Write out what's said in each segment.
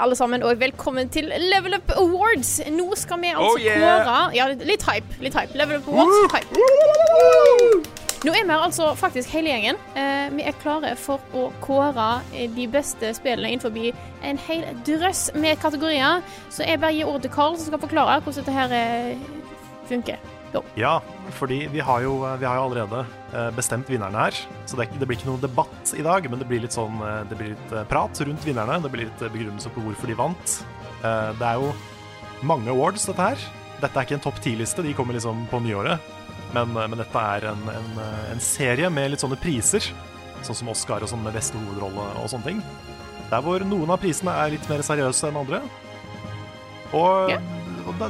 Alle sammen, og velkommen til Level Up Awards. Nå skal vi altså Oh, yeah. kåre Ja, litt hype. litt hype. Level Up Awards, hype. Nå er vi altså faktisk hele gjengen. Eh, vi er klare for å kåre eh, de beste spillene innenfor en hel drøss med kategorier. Så jeg bare gir ordet til Carl, som skal forklare hvordan dette her eh, funker. Ja, fordi vi har jo, vi har jo allerede eh, bestemt vinnerne her. Så det, det blir ikke noen debatt i dag, men det blir litt sånn eh, Det blir litt eh, prat rundt vinnerne. Det blir litt eh, begrunnelse på hvorfor de vant. Eh, Det er jo mange awards, dette her. Dette er ikke en topp ti-liste, de kommer liksom på nyåret. Men, eh, men dette er en, en, eh, en serie med litt sånne priser, sånn som Oscar og sånn med beste hovedrolle og sånne ting. Der hvor noen av prisene er litt mer seriøse enn andre. Og Ja.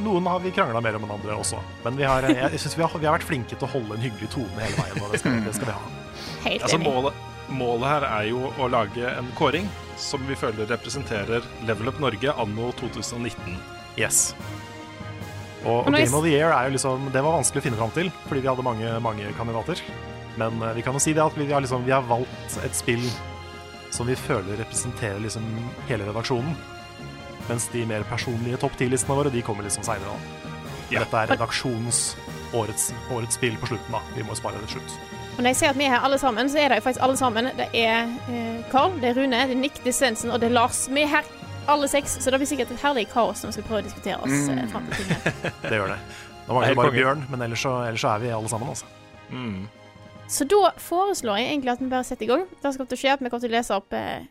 Noen har vi krangla mer om enn andre også. Men vi har, jeg, jeg synes vi, har, vi har vært flinke til å holde en hyggelig tone hele veien. Og det skal, det skal vi ha. Helt Altså, målet, målet her er jo å lage en kåring som vi føler representerer Level Up Norge anno 2019. Yes. Og, og Game of the Year er jo liksom Det var vanskelig å finne fram til, fordi vi hadde mange, mange kandidater. Men eh, vi kan jo si det at vi, vi, har liksom, vi har valgt et spill som vi føler representerer liksom hele redaksjonen. Mens de mer personlige topp 10-listene våre De kommer liksom seinere. Ja. Dette er redaksjonens årets, årets spill på slutten. da Vi må spare det til slutt. Og når jeg ser at vi er her alle sammen, så er det jo faktisk alle sammen. Det er eh, Carl, det er Rune, det er Nick, det er Svendsen og det er Lars. Vi er her alle seks, så det blir sikkert et herlig kaos når vi skal prøve å diskutere oss mm. frem til ting. Det gjør det. Nå er mangler bare. Bjørn, men ellers så, ellers så er vi alle sammen. altså Mm. Så da foreslår jeg egentlig at vi bare setter i gang. Det skal til å skje, at vi kommer til å lese opp eh,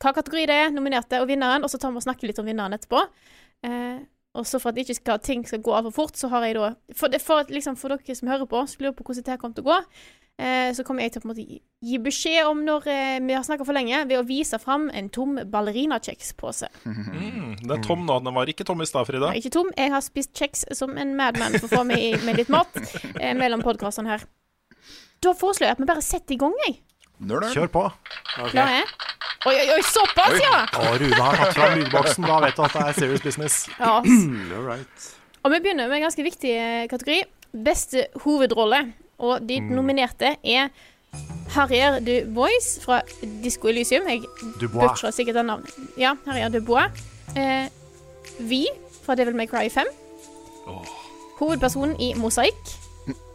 hva kategori det er, nominerte og vinneren, og så tar vi og snakker litt om vinneren etterpå. Eh, og så for at ikke skal, ting skal gå altfor fort, så har jeg da For, for, liksom, for dere som hører på, som lurer på hvordan dette kommer til å gå, eh, så kommer jeg til å på en måte gi, beskjed om når eh, vi har snakka for lenge, ved å vise fram en tom ballerinakjekspose. Mm. Den er tom nå. Den var ikke tom i stad, Frida. Ikke tom. Jeg har spist kjeks som en madman for å få meg med litt mat eh, mellom podkastene her. Da foreslår jeg at vi bare setter i gang, jeg. Kjør på. Klare? Oi, oi, oi, såpass, ja! Og Rune har tatt fram lydboksen. Da vet du at det er serious business. ja. All right. Og vi begynner med en ganske viktig eh, kategori. Beste hovedrolle. Og de nominerte er Harrier du Bois fra Disco Elysium. Jeg butcher sikkert det navnet. Ja, Harrier du Bois. Eh, Vi fra Devil May Cry 5. Hovedpersonen i Mosaikk.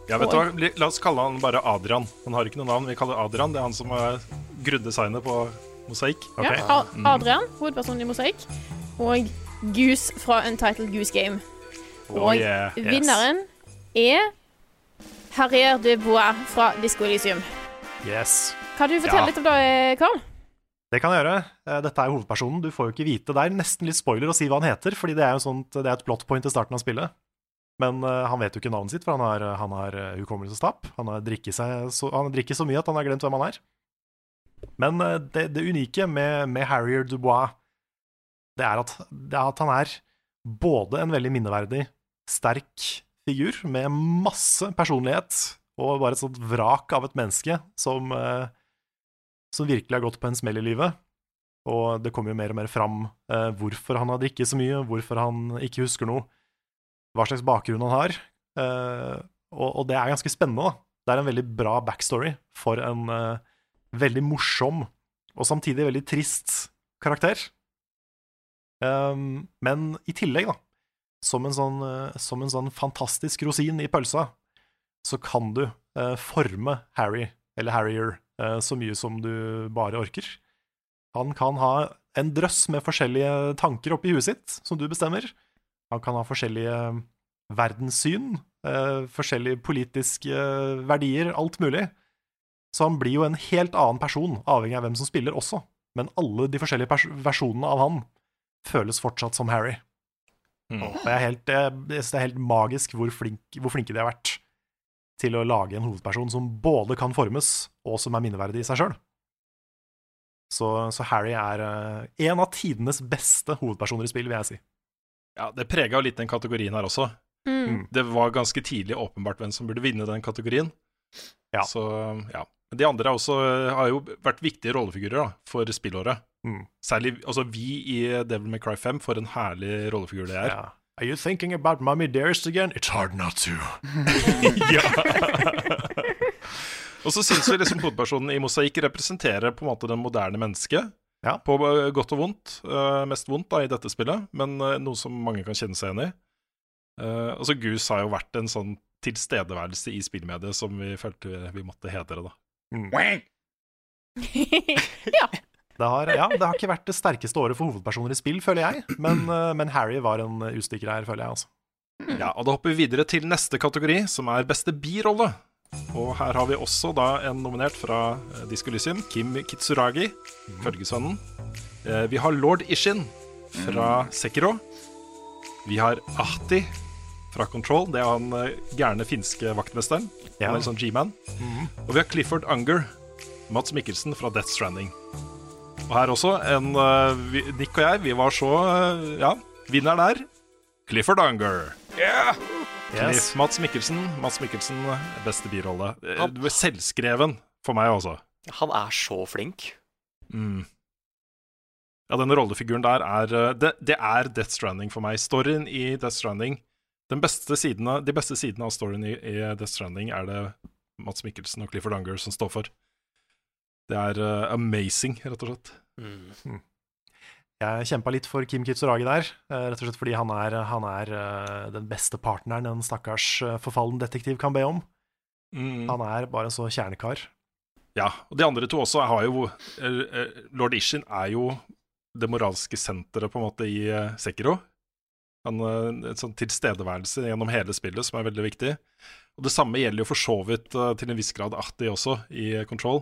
Ja, vet du hva? La oss kalle han bare Adrian. Han har ikke noe navn. Vi kaller Adrian. Det er han som har grudd designet på mosaikk. Okay. Ja, Adrian, hovedpersonen i Mosaikk. Og Goose fra Untitled Goose Game. Oh, Og yeah. Yes. vinneren er Harrier de Bois fra Disco Elysium. Yes. Kan du fortelle Ja. litt om det, Carl? Det kan jeg gjøre. Eh, Dette er hovedpersonen. Du får jo ikke vite. Det er nesten litt spoiler å si hva han heter, fordi det er jo sånt, det er et plot point i starten av spillet. Men uh, han vet jo ikke navnet sitt, for han har, han har uh, hukommelsestap. Han har drikket så, han drikker så mye at han har glemt hvem han er. Men uh, det, det unike med, med Harrier Dubois, det er, at, det er at han er både en veldig minneverdig, sterk figur med masse personlighet, og bare et sånt vrak av et menneske som eh, som virkelig har gått på en smell i livet. Og det kommer jo mer og mer fram eh, hvorfor han har drikket så mye, hvorfor han ikke husker noe, hva slags bakgrunn han har. Uh, og, og det er ganske spennende, da. Det er en veldig bra backstory for en uh, veldig morsom og samtidig veldig trist karakter. Um, men i tillegg, da, som en, sånn, uh, som en sånn fantastisk rosin i pølsa, så kan du forme Harry, eller Harrier, så mye som du bare orker. Han kan ha en drøss med forskjellige tanker oppi huet sitt, som du bestemmer. Han kan ha forskjellige verdenssyn, eh, forskjellige politiske eh, verdier, alt mulig. Så han blir jo en helt annen person, avhengig av hvem som spiller også. Men alle de forskjellige versjonene av han føles fortsatt som Harry. Mm. Og jeg helt, jeg, jeg synes det er helt magisk hvor, flink, hvor flinke de har vært til å lage en hovedperson som både kan formes, og som er minneverdig i seg sjøl. Så, så Harry er uh, en av tidenes beste hovedpersoner i spill, vil jeg si. Ja, det prega litt den kategorien her også. Mm. Det var ganske tidlig åpenbart hvem som burde vinne den kategorien. Ja. Så ja. Men de andre også, har jo vært viktige rollefigurer da, for spillåret. Mm. Særlig altså vi i Devil May Cry 5, for en herlig rollefigur det er. Ja. Are you thinking about mommy dearest again? It's hard not to. Og så syns vi liksom hovedpersonen i Mosaikk representerer på en måte den moderne mennesket. Ja. På eh, godt og vondt. Eh, mest vondt da i dette spillet, men eh, noe som mange kan kjenne seg igjen i. Uh, altså Goose har jo vært en sånn tilstedeværelse i spillmediet som vi følte vi, vi måtte hedre, da. ja. Det har, ja, det har ikke vært det sterkeste året for hovedpersoner i spill, føler jeg. Men, uh, men Harry var en utstikker her, føler jeg. altså. Ja, og Da hopper vi videre til neste kategori, som er beste birolle. Og her har vi også da en nominert fra eh, Disco Kim Kitsuragi, følgesvennen. Eh, vi har lord Ishin fra Sekiro. Vi har Ahti fra Control. Det er han eh, gærne finske vaktmesteren. Ja. Han er en sånn G-man. Og vi har Clifford Unger, Mats Mikkelsen fra Death Stranding. Og her også, en, vi, Nick og jeg, vi var så Ja, vinneren er Clifford Unger. Yes. Cliff Mats Mikkelsen. Mats Mikkelsen, beste birolle. Eh, Du er selvskreven for meg, altså. Han er så flink. Mm. Ja, den rollefiguren der er eh, det, det er Death Stranding for meg. Storyen i Death Stranding den beste sidene, De beste sidene av storyen i, i Death Stranding er det Mats Mikkelsen og Clifford Unger som står for. Det er uh, amazing, rett og slett. Mm. Jeg kjempa litt for Kim Kitsuragi der, eh, rett og slett fordi han er, han er eh, den beste partneren en stakkars eh, forfallen detektiv kan be om. Mm. Han er bare så kjernekar. Ja, og de andre to også har jo Lord Ishin er jo det moralske senteret på en måte i Sekiro. Han, en sånn tilstedeværelse gjennom hele spillet som er veldig viktig. Og Det samme gjelder jo for så vidt til en viss grad Ahti også, i Control.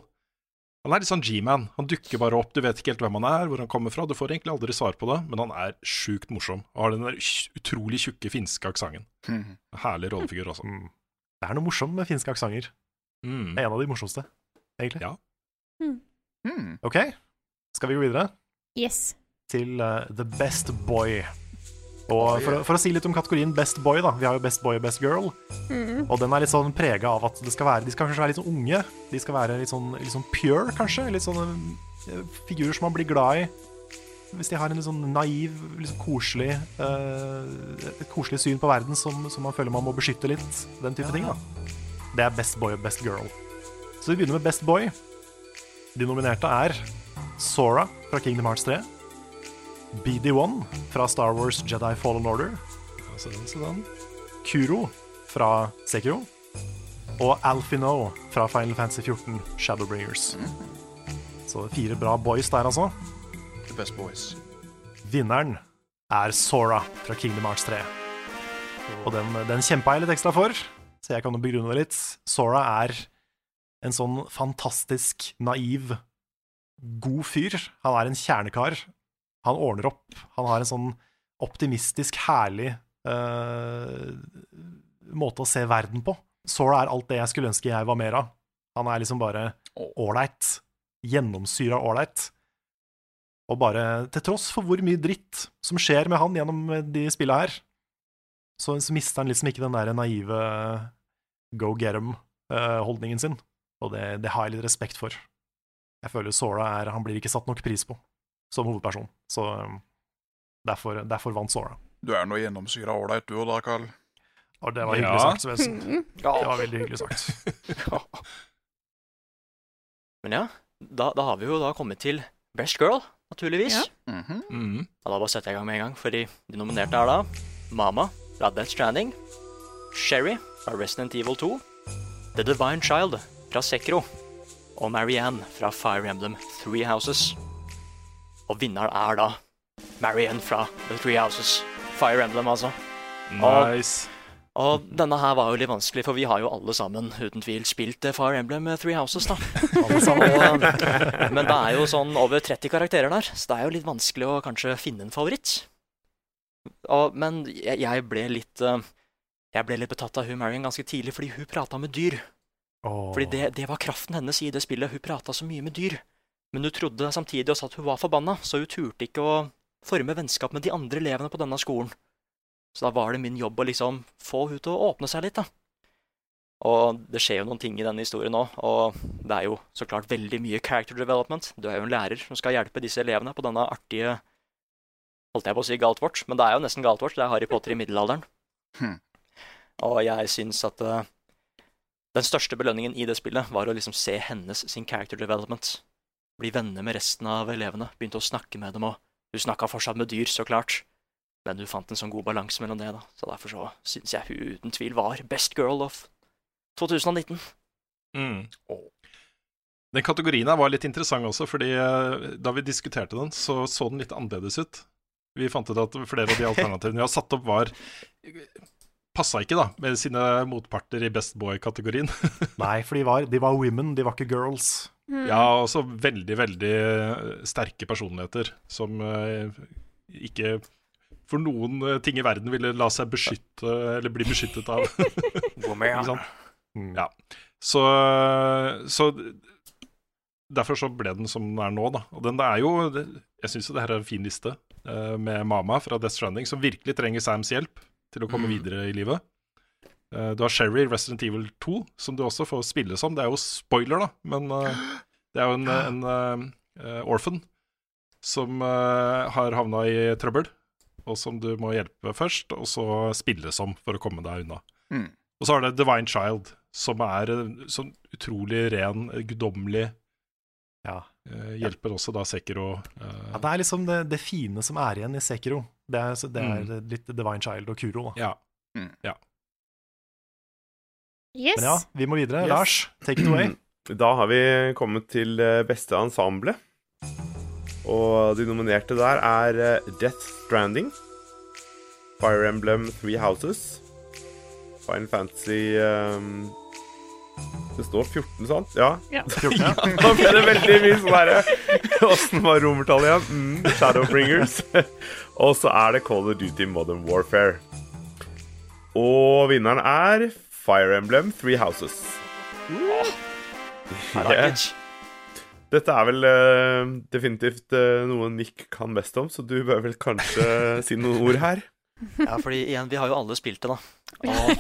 Han er litt sånn G-man. Han dukker bare opp, du vet ikke helt hvem han er, hvor han kommer fra. Du får egentlig aldri svar på det, men han er sjukt morsom. Og har den der utrolig tjukke finske aksenten. Herlig rollefigur, altså. Mm. Det er noe morsomt med finske aksenter. Mm. Er en av de morsomste, egentlig. Ja. Hmm. OK, skal vi gå videre Yes. til uh, The Best Boy. Og for, for å si litt om kategorien Best Boy, da. Vi har jo Best Boy og Best Girl. Mm. Og den er litt sånn prega av at det skal være, de skal kanskje være litt sånn unge. De skal være litt sånn, litt sånn pure, kanskje. Litt sånne eh, figurer som man blir glad i. Hvis de har en litt sånn naiv, sånn koselig uh, Et koselig syn på verden som, som man føler man må beskytte litt. Den type ting, da. Det er Best Boy og Best Girl. Så vi begynner med Best Boy. De nominerte er Sora fra Kingdom Hearts 3. BD1 fra Star Wars Jedi Fallen Order. Så den, så den. Kuro fra Sekiro. Og Alfino fra Final Fantasy 14 Shadowbringers. Så fire bra boys der, altså. The best boys. Vinneren er Sora fra Kingdom Hearts 3. Og den, den kjempa jeg litt ekstra for, så jeg kan jo begrunne det litt. Sora er en sånn fantastisk naiv, god fyr. Han er en kjernekar. Han ordner opp. Han har en sånn optimistisk, herlig uh, måte å se verden på. Sora er alt det jeg skulle ønske jeg var mer av. Han er liksom bare ålreit. Gjennomsyra ålreit. Og bare, til tross for hvor mye dritt som skjer med han gjennom de spilla her, så, så mister han liksom ikke den der naive go get em-holdningen sin. Og det, det har jeg litt respekt for. Jeg føler Sora er Han blir ikke satt nok pris på som hovedperson. Så um, derfor, derfor vant Sora. Du er nå gjennomsyra ålreit du òg da, Carl. Og det var hyggelig Ja. sagt, Svendsen. Det var veldig hyggelig sagt. Men ja, da, da har vi jo da kommet til Best Girl, naturligvis. Ja. Mhm. Mm. Ja, da bare setter jeg i gang med en gang, fordi de nominerte er da Mama fra Death Stranding, Sherry fra Resident Evil 2, The Divine Child fra Sekro og Marianne fra Fire Emblem Three Houses. Og vinneren er da Marianne fra The Three Houses. Fire Emblem, altså. Nice. Og denne her var jo litt vanskelig, for vi har jo alle sammen uten tvil spilt eh, Fire Emblem Three Houses, da. Og, men det er jo sånn over 30 karakterer der, så det er jo litt vanskelig å kanskje finne en favoritt. Og, men jeg, jeg ble litt eh, Jeg ble litt betatt av hun Marion ganske tidlig fordi hun prata med dyr. Oh. Fordi det, det var kraften hennes i det spillet. Hun prata så mye med dyr. Men hun trodde samtidig også at hun var forbanna, så hun turte ikke å forme vennskap med de andre elevene på denne skolen. Så da var det min jobb å liksom få hun til å åpne seg litt, da. Og det skjer jo noen ting i denne historien nå, og det er jo så klart veldig mye character development. Du er jo en lærer som skal hjelpe disse elevene på denne artige Holdt jeg på å si Galtvort, men det er jo nesten Galtvort. Det er Harry Potter i middelalderen. Hm. Og jeg syns at uh, den største belønningen i det spillet var å liksom se hennes sin character development. Bli venner med resten av elevene. Begynte å snakke med dem, og hun snakka fortsatt med dyr, så klart. Men hun fant en sånn god balanse mellom det, da. Så derfor så syns jeg hun uten tvil var best girl of 2019. Mm. Den kategorien her var litt interessant også, fordi eh, da vi diskuterte den, så så den litt annerledes ut. Vi fant ut at flere av de alternativene vi har satt opp, var Passa ikke, da, med sine motparter i Best Boy-kategorien. Nei, for de var, de var women, de var ikke girls. Mm. Ja, også veldig, veldig sterke personligheter som eh, ikke for noen eh, ting i verden ville la seg beskytte, eller bli beskyttet av. Gå med, Ja. Så, så Derfor så ble den som den er nå, da. Og den er jo Jeg syns jo det her er en fin liste, eh, med Mama fra Death Stranding, som virkelig trenger Sams hjelp til å komme videre i livet. Eh, du har Sherry Resident Evil 2, som du også får spille som. Det er jo spoiler, da, men eh, det er jo en, en eh, orphan som har havna i trøbbel, og som du må hjelpe først, og så spille som for å komme deg unna. Mm. Og så har det Divine Child, som er en sånn utrolig ren, guddommelig Ja. eh, Hjelper også da Sekiro. Ja, det er liksom det, det fine som er igjen i Sekiro. Det er, det er Mm. litt Divine Child og Kuro. Da. ja. Mm. ja. Yes. Men ja, vi må videre. Yes. Lars, take it away. Da har vi kommet til eh, beste ensemble. Og de nominerte der er eh, Death Stranding, Fire Emblem Three Houses, Final Fantasy um Det står 14, sant? Ja. Ja. 14, ja. Da ble det veldig mye sånn herre Åssen var romertallet igjen? Mm, Shadowbringers. Og så er det Call of Duty Modern Warfare. Og vinneren er Fire Emblem Three Houses. I like it. Dette er vel uh, definitivt uh, noe Nick kan best om, så du bør vel kanskje si noen ord her. Ja, fordi igjen, vi har jo alle spilt det, da. Og,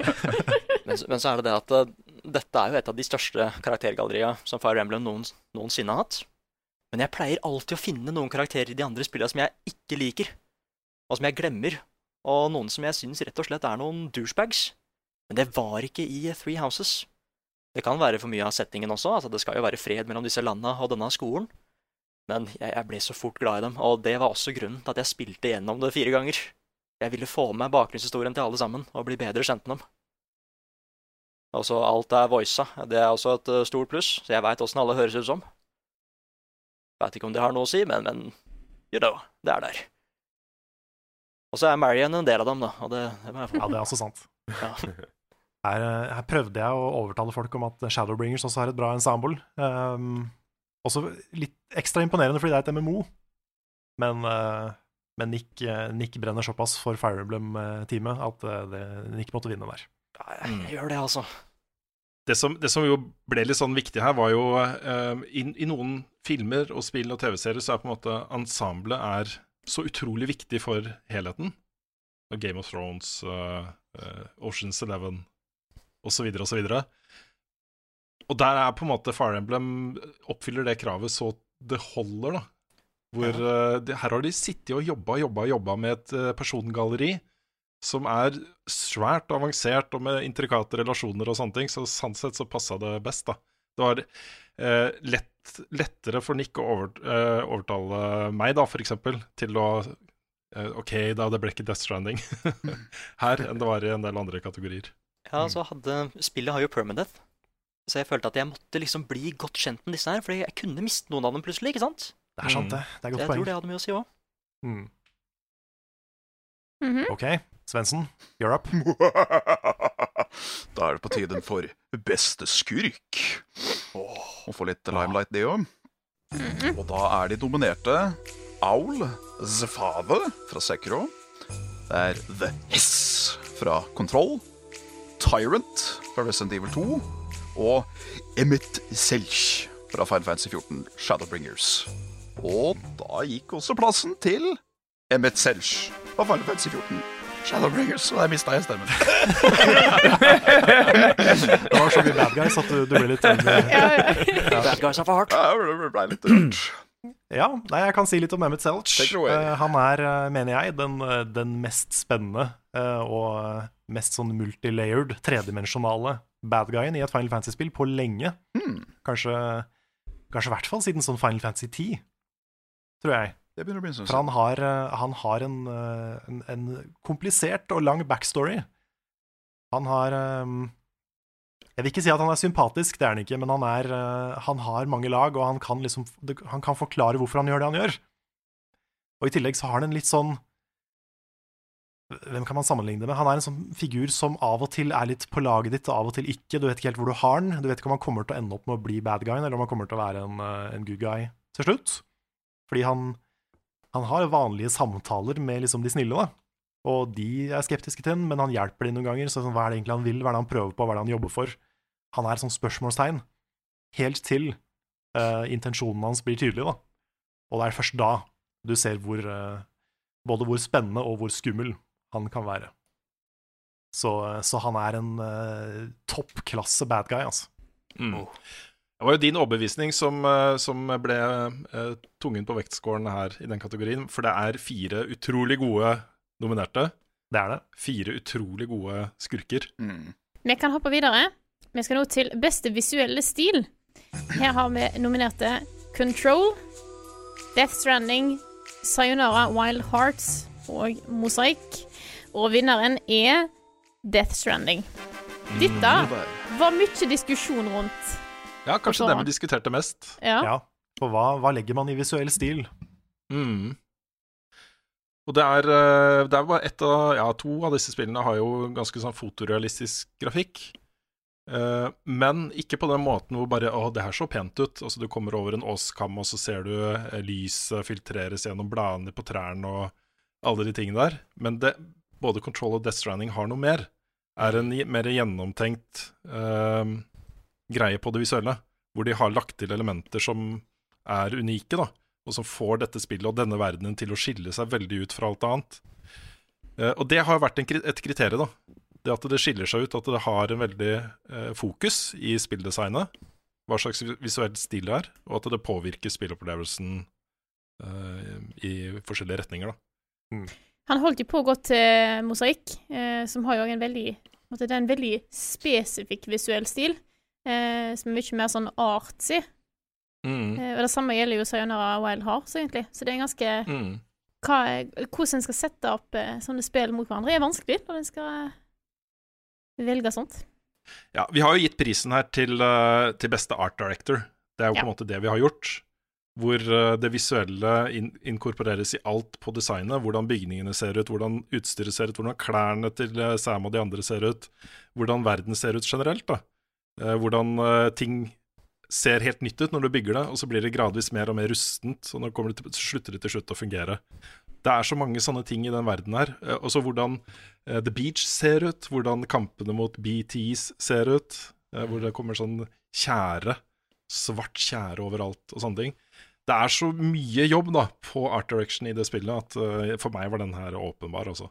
men, så- men så er det det at uh, dette er jo et av de største karaktergalleriene som Fire Emblem noen, noensinne har hatt. Men jeg pleier alltid å finne noen karakterer i de andre spillene som jeg ikke liker, og som jeg glemmer, og noen som jeg syns rett og slett er noen douchebags. Men det var ikke i Three Houses. Det kan være for mye av settingen også, altså det skal jo være fred mellom disse landa og denne skolen. Men jeg, jeg ble så fort glad i dem, og det var også grunnen til at jeg spilte gjennom det fire ganger. Jeg ville få med bakgrunnshistorien til alle sammen, og bli bedre kjent med dem. Altså, alt er voisa. Det er også et eh, stort pluss, så jeg veit åssen alle høres ut som. Veit ikke om det har noe å si, men, men you know, det er der. Og så er Marion en del av dem, da, og det, det må jeg få. Ja, det er også sant. Ja. Her, eh, her prøvde jeg å overtale folk om at Shadowbringers også har et bra ensemble. Um, også litt ekstra imponerende fordi det er et MMO, men, uh, men Nick, Nick brenner såpass for Fire Emblem-teamet at det, Nick måtte vinne der. Ja, jeg, jeg gjør det, altså. Det som, det som jo ble litt sånn viktig her, var jo uh, i, I noen filmer og spill og TV-serier så er på en måte ensemblet er så utrolig viktig for helheten. Game of Thrones, uh, uh, Oceans Eleven osv. osv. Og der er på en måte Fire Emblem oppfyller det kravet så det holder, da. Hvor eh, det, Her har de sittet og jobba jobba, jobba med et uh, persongalleri som er svært avansert og med intrikate relasjoner og sånne ting, så sånn sett så passa det best, da. Det var uh, lett, lettere for Nick å over, eh, overtale meg, da, for eksempel, til å eh, OK, da, det ble ikke Death Stranding her enn det var i en del andre kategorier. Ja, så hadde Spillet har jo permadeath, så jeg følte at jeg måtte liksom bli godt kjent med disse her, for jeg kunne miste noen av dem plutselig, ikke sant? Det er sant, det. Det er Så poeng jeg poeng. tror det hadde mye å si òg. Mm. Mhm. OK, Svendsen, you're up. Da er det på tide for beste skurk. Å få litt limelight, det òg. Og da er de dominerte Aul, The Father fra Sekro. Det er The Hiss fra Control, Tyrant fra Resident Evil 2 og Emmet Selch fra Final Fantasy 14 Shadowbringers. Og da gikk også plassen til Emmet Selch fra Final Fantasy 14 Shadowbringers, og der mista jeg stemmen. Det var så mye bad guys at du, du ble litt Bad guys er for hardt. Ja, det ble litt rart. Ja, nei, jeg kan si litt om Emmet Selch. Eh, han er, eh, mener jeg, den, eh, den mest spennende uh, og mest sånn multilayered, tredimensjonale bad guyen i et Final Fantasy-spill på lenge. Mm. Kanskje, kanskje i hvert fall siden sånn Final Fantasy 10, tror jeg. Det begynner å bli en stund For han har, eh, han har en, eh, en, en komplisert og lang backstory. Han har eh, Jeg vil ikke si at han er sympatisk, det er han ikke, men han, er, han har mange lag, og han kan, liksom, han kan forklare hvorfor han gjør det han gjør. Og i tillegg så har han en litt sånn Hvem kan man sammenligne det med? Han er en sånn figur som av og til er litt på laget ditt, og av og til ikke. Du vet ikke helt hvor du har den. Du vet ikke om han kommer til å ende opp med å bli bad guyen, eller om han kommer til å være en, eh, en good guy til slutt. Fordi han, han har vanlige samtaler med liksom de snille, da. Og de er skeptiske til ham, men han hjelper dem noen ganger. Så sånn, hva er det egentlig han vil, hva er det han prøver på, hva er det han jobber for? Han er et sånt spørsmålstegn. Helt til uh, intensjonen hans blir tydelig, da. Og det er først da du ser hvor uh, Både hvor spennende og hvor skummel han kan være. Så, så han er en uh, toppklasse bad guy, altså. Mm. Det var jo din overbevisning som, eh, som ble uh, tungen på vektskålen her i den kategorien. For det er fire utrolig gode nominerte. Det er det. Fire utrolig gode skurker. Mm. Vi kan hoppe videre. Vi skal nå til beste visuelle stil. Her har vi nominerte Control, Death Stranding, Sayonara Wild Hearts og Mosaikk. Og vinneren er Death Stranding. Dette var mye diskusjon rundt. Ja, kanskje det vi diskuterte mest. Ja. Ja. For hva, hva legger man i visuell stil? Mm. Og det er, eh, det er bare ett av Ja, to av disse spillene har jo ganske sånn fotorealistisk grafikk. Uh, men ikke på den måten hvor bare Å, det her så pent ut. Altså Du kommer over en åskam, og så ser du eh, lyset filtreres gjennom bladene på trærne og alle de tingene der. Men det, både Control og Death Stranding har noe mer. Er en mer gjennomtenkt uh, greie på det visuelle. Hvor de har lagt til elementer som er unike, da og som får dette spillet og denne verdenen til å skille seg veldig ut fra alt annet. Uh, og det har vært en, et kriterium, da. Det at det skiller seg ut, at det har en veldig uh, fokus i spilldesignet. Hva slags visuell stil det er, og at det påvirker spillopplevelsen eh, i forskjellige retninger, da. Han holdt jo på gå til Mosaikk, eh, som har jo en veldig på måte, Det er en veldig spesifikk visuell stil, eh, som er mye mer sånn artsy. Mm. Eh, og det samme gjelder jo Sayonara Wild Hearts, egentlig. Så det er ganske Mm. hva Hvordan en skal sette opp eh, sånne spill mot hverandre, er vanskelig når en skal eh, velge sånt. Ja, vi har jo gitt prisen her til, eh, til beste art director. Det er jo på en måte det vi har gjort. Hvor eh, det visuelle in inkorporeres i alt på designet. Hvordan bygningene ser ut, hvordan utstyret ser ut, hvordan klærne til eh, Sam og de andre ser ut. Hvordan verden ser ut generelt. da. Eh, hvordan ting ser helt nytt ut når du bygger det, og så blir det gradvis mer og mer rustent. Så når det til, så slutter det til slutt å fungere. Det er så mange sånne ting i den verden her. Og Også hvordan The Beach ser ut, hvordan kampene mot BTs ser ut. Hvor det kommer sånn tjære, svart tjære overalt og sånne ting. Det er så mye jobb da på art direction i det spillet at uh, for meg var den her åpenbar, altså.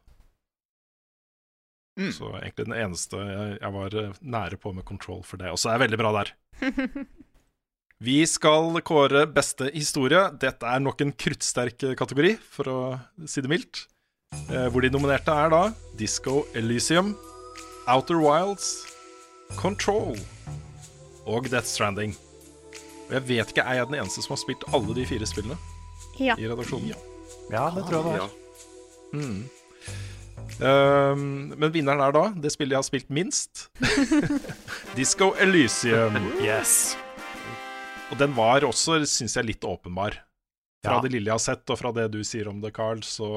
Mm. Så egentlig den eneste jeg, jeg var eh, nære på med control for det. Også er veldig bra der. Vi skal kåre beste historie. Dette er nok en kruttsterk kategori, for å si det mildt. Eh, hvor de nominerte er da Disco Elysium, Outer Wilds, Control og Death Stranding. Og jeg vet ikke, er jeg den eneste som har spilt alle de fire spillene Ja. i redaksjonen? Ja, det tror jeg det er. Mm. Um, men vinneren er da det spillet jeg har spilt minst. Disco Elysium. Yes. Og den var også, syns jeg, litt åpenbar. Fra Ja. det lille jeg har sett, og fra det du sier om det, Carl, så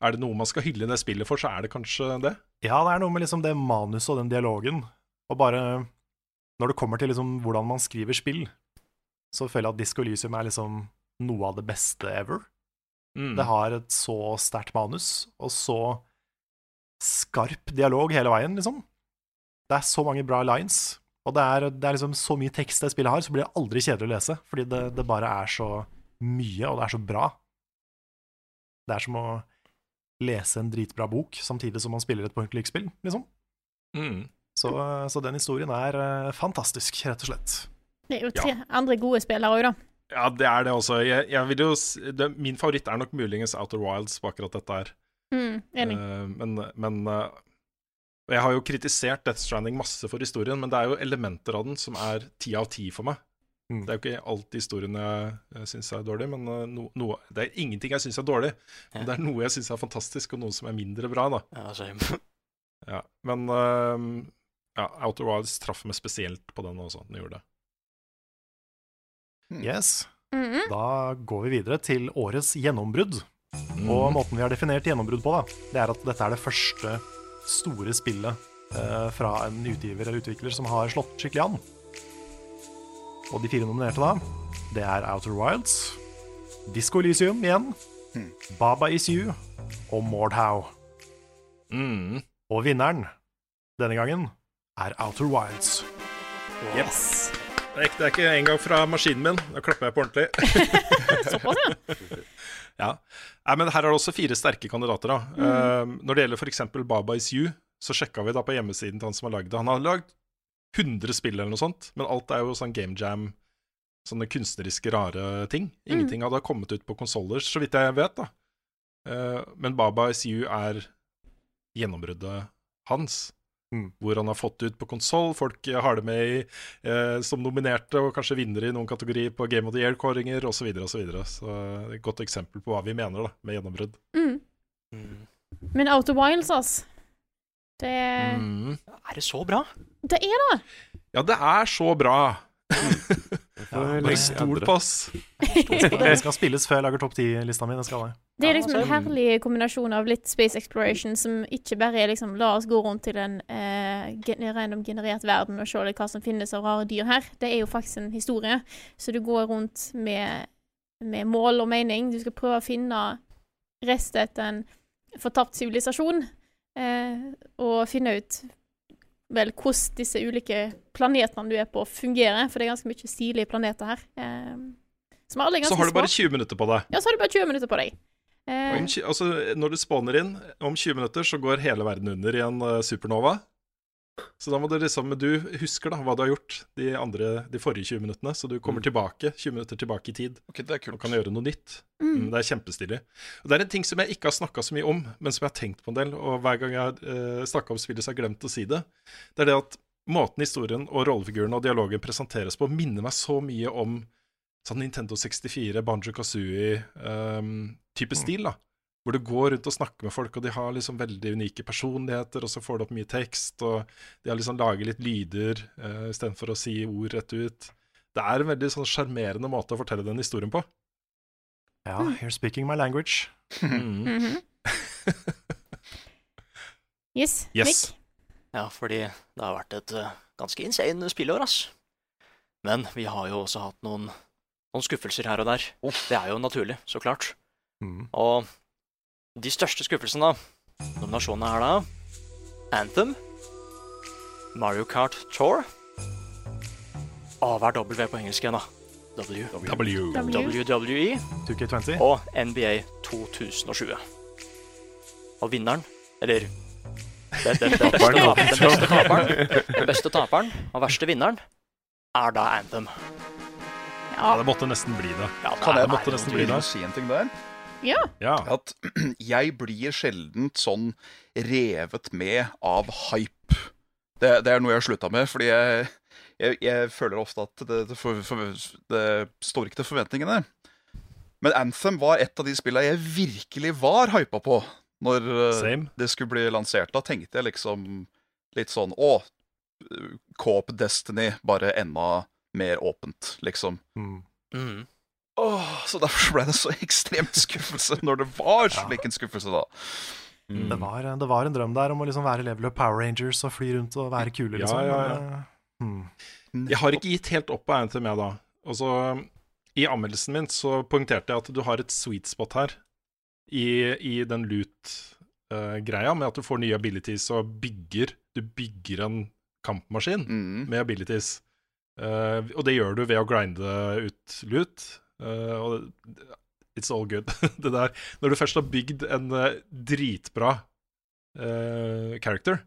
er det noe man skal hylle det spillet for, så er det kanskje det. Ja, det er noe med liksom det manuset og den dialogen. Og bare Når det kommer til liksom hvordan man skriver spill, så føler jeg at Disco Elysium er liksom noe av det beste ever. Mm. Det har et så sterkt manus, og så skarp dialog hele veien, liksom. Det er så mange bra lines, og det er, det er liksom så mye tekst det spillet har, så blir det aldri kjedelig å lese, fordi det, det bare er så mye, og det er så bra. Det er som å lese en dritbra bok samtidig som man spiller et point like-spill, liksom. Mm. Så, så den historien er eh, fantastisk, rett og slett. Det er jo tre andre gode spillere òg, da. Ja, det er det også. Jeg, jeg vil jo, det, min favoritt er nok muligens Outer Wilds på akkurat dette her. Mm, enig. Uh, men men uh, Jeg har jo kritisert Death Stranding masse for historien, men det er jo elementer av den som er ti av ti for meg. Mm. Det er jo ikke alltid historien jeg, syns er dårlig, men no, noe, det er ingenting jeg syns er dårlig. Men det er noe jeg syns er fantastisk, og noe som er mindre bra, da. Ja, shame. Ja, men eh, ja, Outer Wilds traff meg spesielt på den også. Den gjorde det. Yes. Mhm. Da går vi videre til årets gjennombrudd. Mm. Og måten vi har definert gjennombrudd på, da, det er at dette er det første store spillet eh, fra en utgiver eller utvikler som har slått skikkelig an. Og de fire nominerte, da, det er Outer Wilds, Disco Elysium igjen, Baba Is You og Mordhau. Mm. Og vinneren denne gangen er Outer Wilds. Yes. Det er, ikke, det ikke engang fra maskinen min. Da klapper jeg på ordentlig. Såpass, ja. ja. Nei, men her er det også fire sterke kandidater. da. Eh, når det gjelder f.eks. Baba Is You, så sjekka vi da på hjemmesiden til han som har lagd det. Han har lagd 100 spill eller noe sånt, men alt er jo sånn game jam, sånne kunstneriske, rare ting. Ingenting hadde kommet ut på konsoller, så vidt jeg vet, da. Uh, men Baba Is You er gjennombruddet hans. Mm. Hvor han har fått ut på konsoll. Folk eh, har det med i, eh, som nominerte, og kanskje vinner i noen kategori på Game of the Year-kåringer osv. Så, videre, og så, videre. så er et godt eksempel på hva vi mener da, med gjennombrudd. Mm. Mm. Men Outer Wilds, altså. Det, Mm. Er det så bra? det er det. Ja, det er så bra! Får Bare legge stol på oss. Det skal spilles før jeg lager topp ti-lista mi. Det skal det. Det er liksom en herlig kombinasjon av litt space exploration som ikke bare er liksom la oss gå rundt til en eh, random generert verden og se litt hva som finnes av rare dyr her. Det er jo faktisk en historie. Så du går rundt med, med mål og mening. Du skal prøve å finne restet etter en fortapt sivilisasjon. Eh, og finne ut vel hvordan disse ulike planetene du er på, fungerer. For det er ganske mye stilige planeter her. Eh, som alle er Så har du bare 20 minutter på deg. Ja, så har du bare 20 minutter på deg. Eh, Om, altså, når du spawner inn, om 20 minutter så går hele verden under i en eh, supernova. Så da må du liksom Du husker da hva du har gjort de, andre, de forrige 20 minuttene, så du kommer tilbake 20 minutter tilbake i tid Ok, det er kult. og kan gjøre noe nytt. mm. Mm, det er kjempestilig. Og Det er en ting som jeg ikke har snakka så mye om, men som jeg har tenkt på en del, og hver gang jeg har eh, snakka om spillet, så har jeg glemt å si det. Det er det at måten historien og rollefigurene og dialogen presenteres på, minner meg så mye om sånn Nintendo 64, Banjo Kazooie-type stil. da Hvor du går rundt og snakker med folk, og de har liksom veldig unike personligheter, og så får du opp mye tekst, og de har liksom laget litt lyder uh, istedenfor å si ord rett ut. Det er en veldig sånn sjarmerende måte å fortelle den historien på. Ja, you're speaking my language. Mm. Mhm. yes. Yes. Nick? Ja, fordi det har vært et eh, ganske insane spillår, ass. Men vi har jo også hatt noen, noen skuffelser her og der. Det er jo naturlig, så klart. Mm. Og de største skuffelsene, da, nominasjonene er da Anthem, Mario Kart Tour Å, hva er W på engelsk igjen, da? W. W. W. WWE 2K20. og NBA 2020. Og vinneren, eller det, det, det, beste, Taperen. den beste taperen, den beste taperen og verste vinneren, er da Anthem. Ja, det måtte nesten bli det. Ja, Kan det jeg måtte nesten bli det. Ja. Ja. At jeg blir sjelden sånn revet med av hype. Det, det er noe jeg har slutta med, fordi jeg, jeg, jeg føler ofte at det, det, for, for, det står ikke til forventningene. Men Anthem var et av de spillene jeg virkelig var hypa på når eh, Same. det skulle bli lansert. Da tenkte jeg liksom litt sånn Å, Coop Destiny, bare enda mer åpent, liksom. Mm. Mm. Åh, så derfor ble det så ekstremt skuffelse når det var slik en skuffelse, da. Mm. Det, var, det var en drøm der om å liksom være level up Power Rangers og fly rundt og være kule, liksom. ja, ja. Men, eh, hmm. Jeg har ikke gitt helt opp på Anthem, jeg, da. Altså, I anmeldelsen min så poengterte jeg at du har et sweet spot her. I, i den greia med at du får nye abilities og bygger Du bygger en kampmaskin Mm. med abilities. Uh, og det gjør du ved å grinde ut lut. Eh, og it's all good. det der Når du først har bygd en eh, dritbra eh, character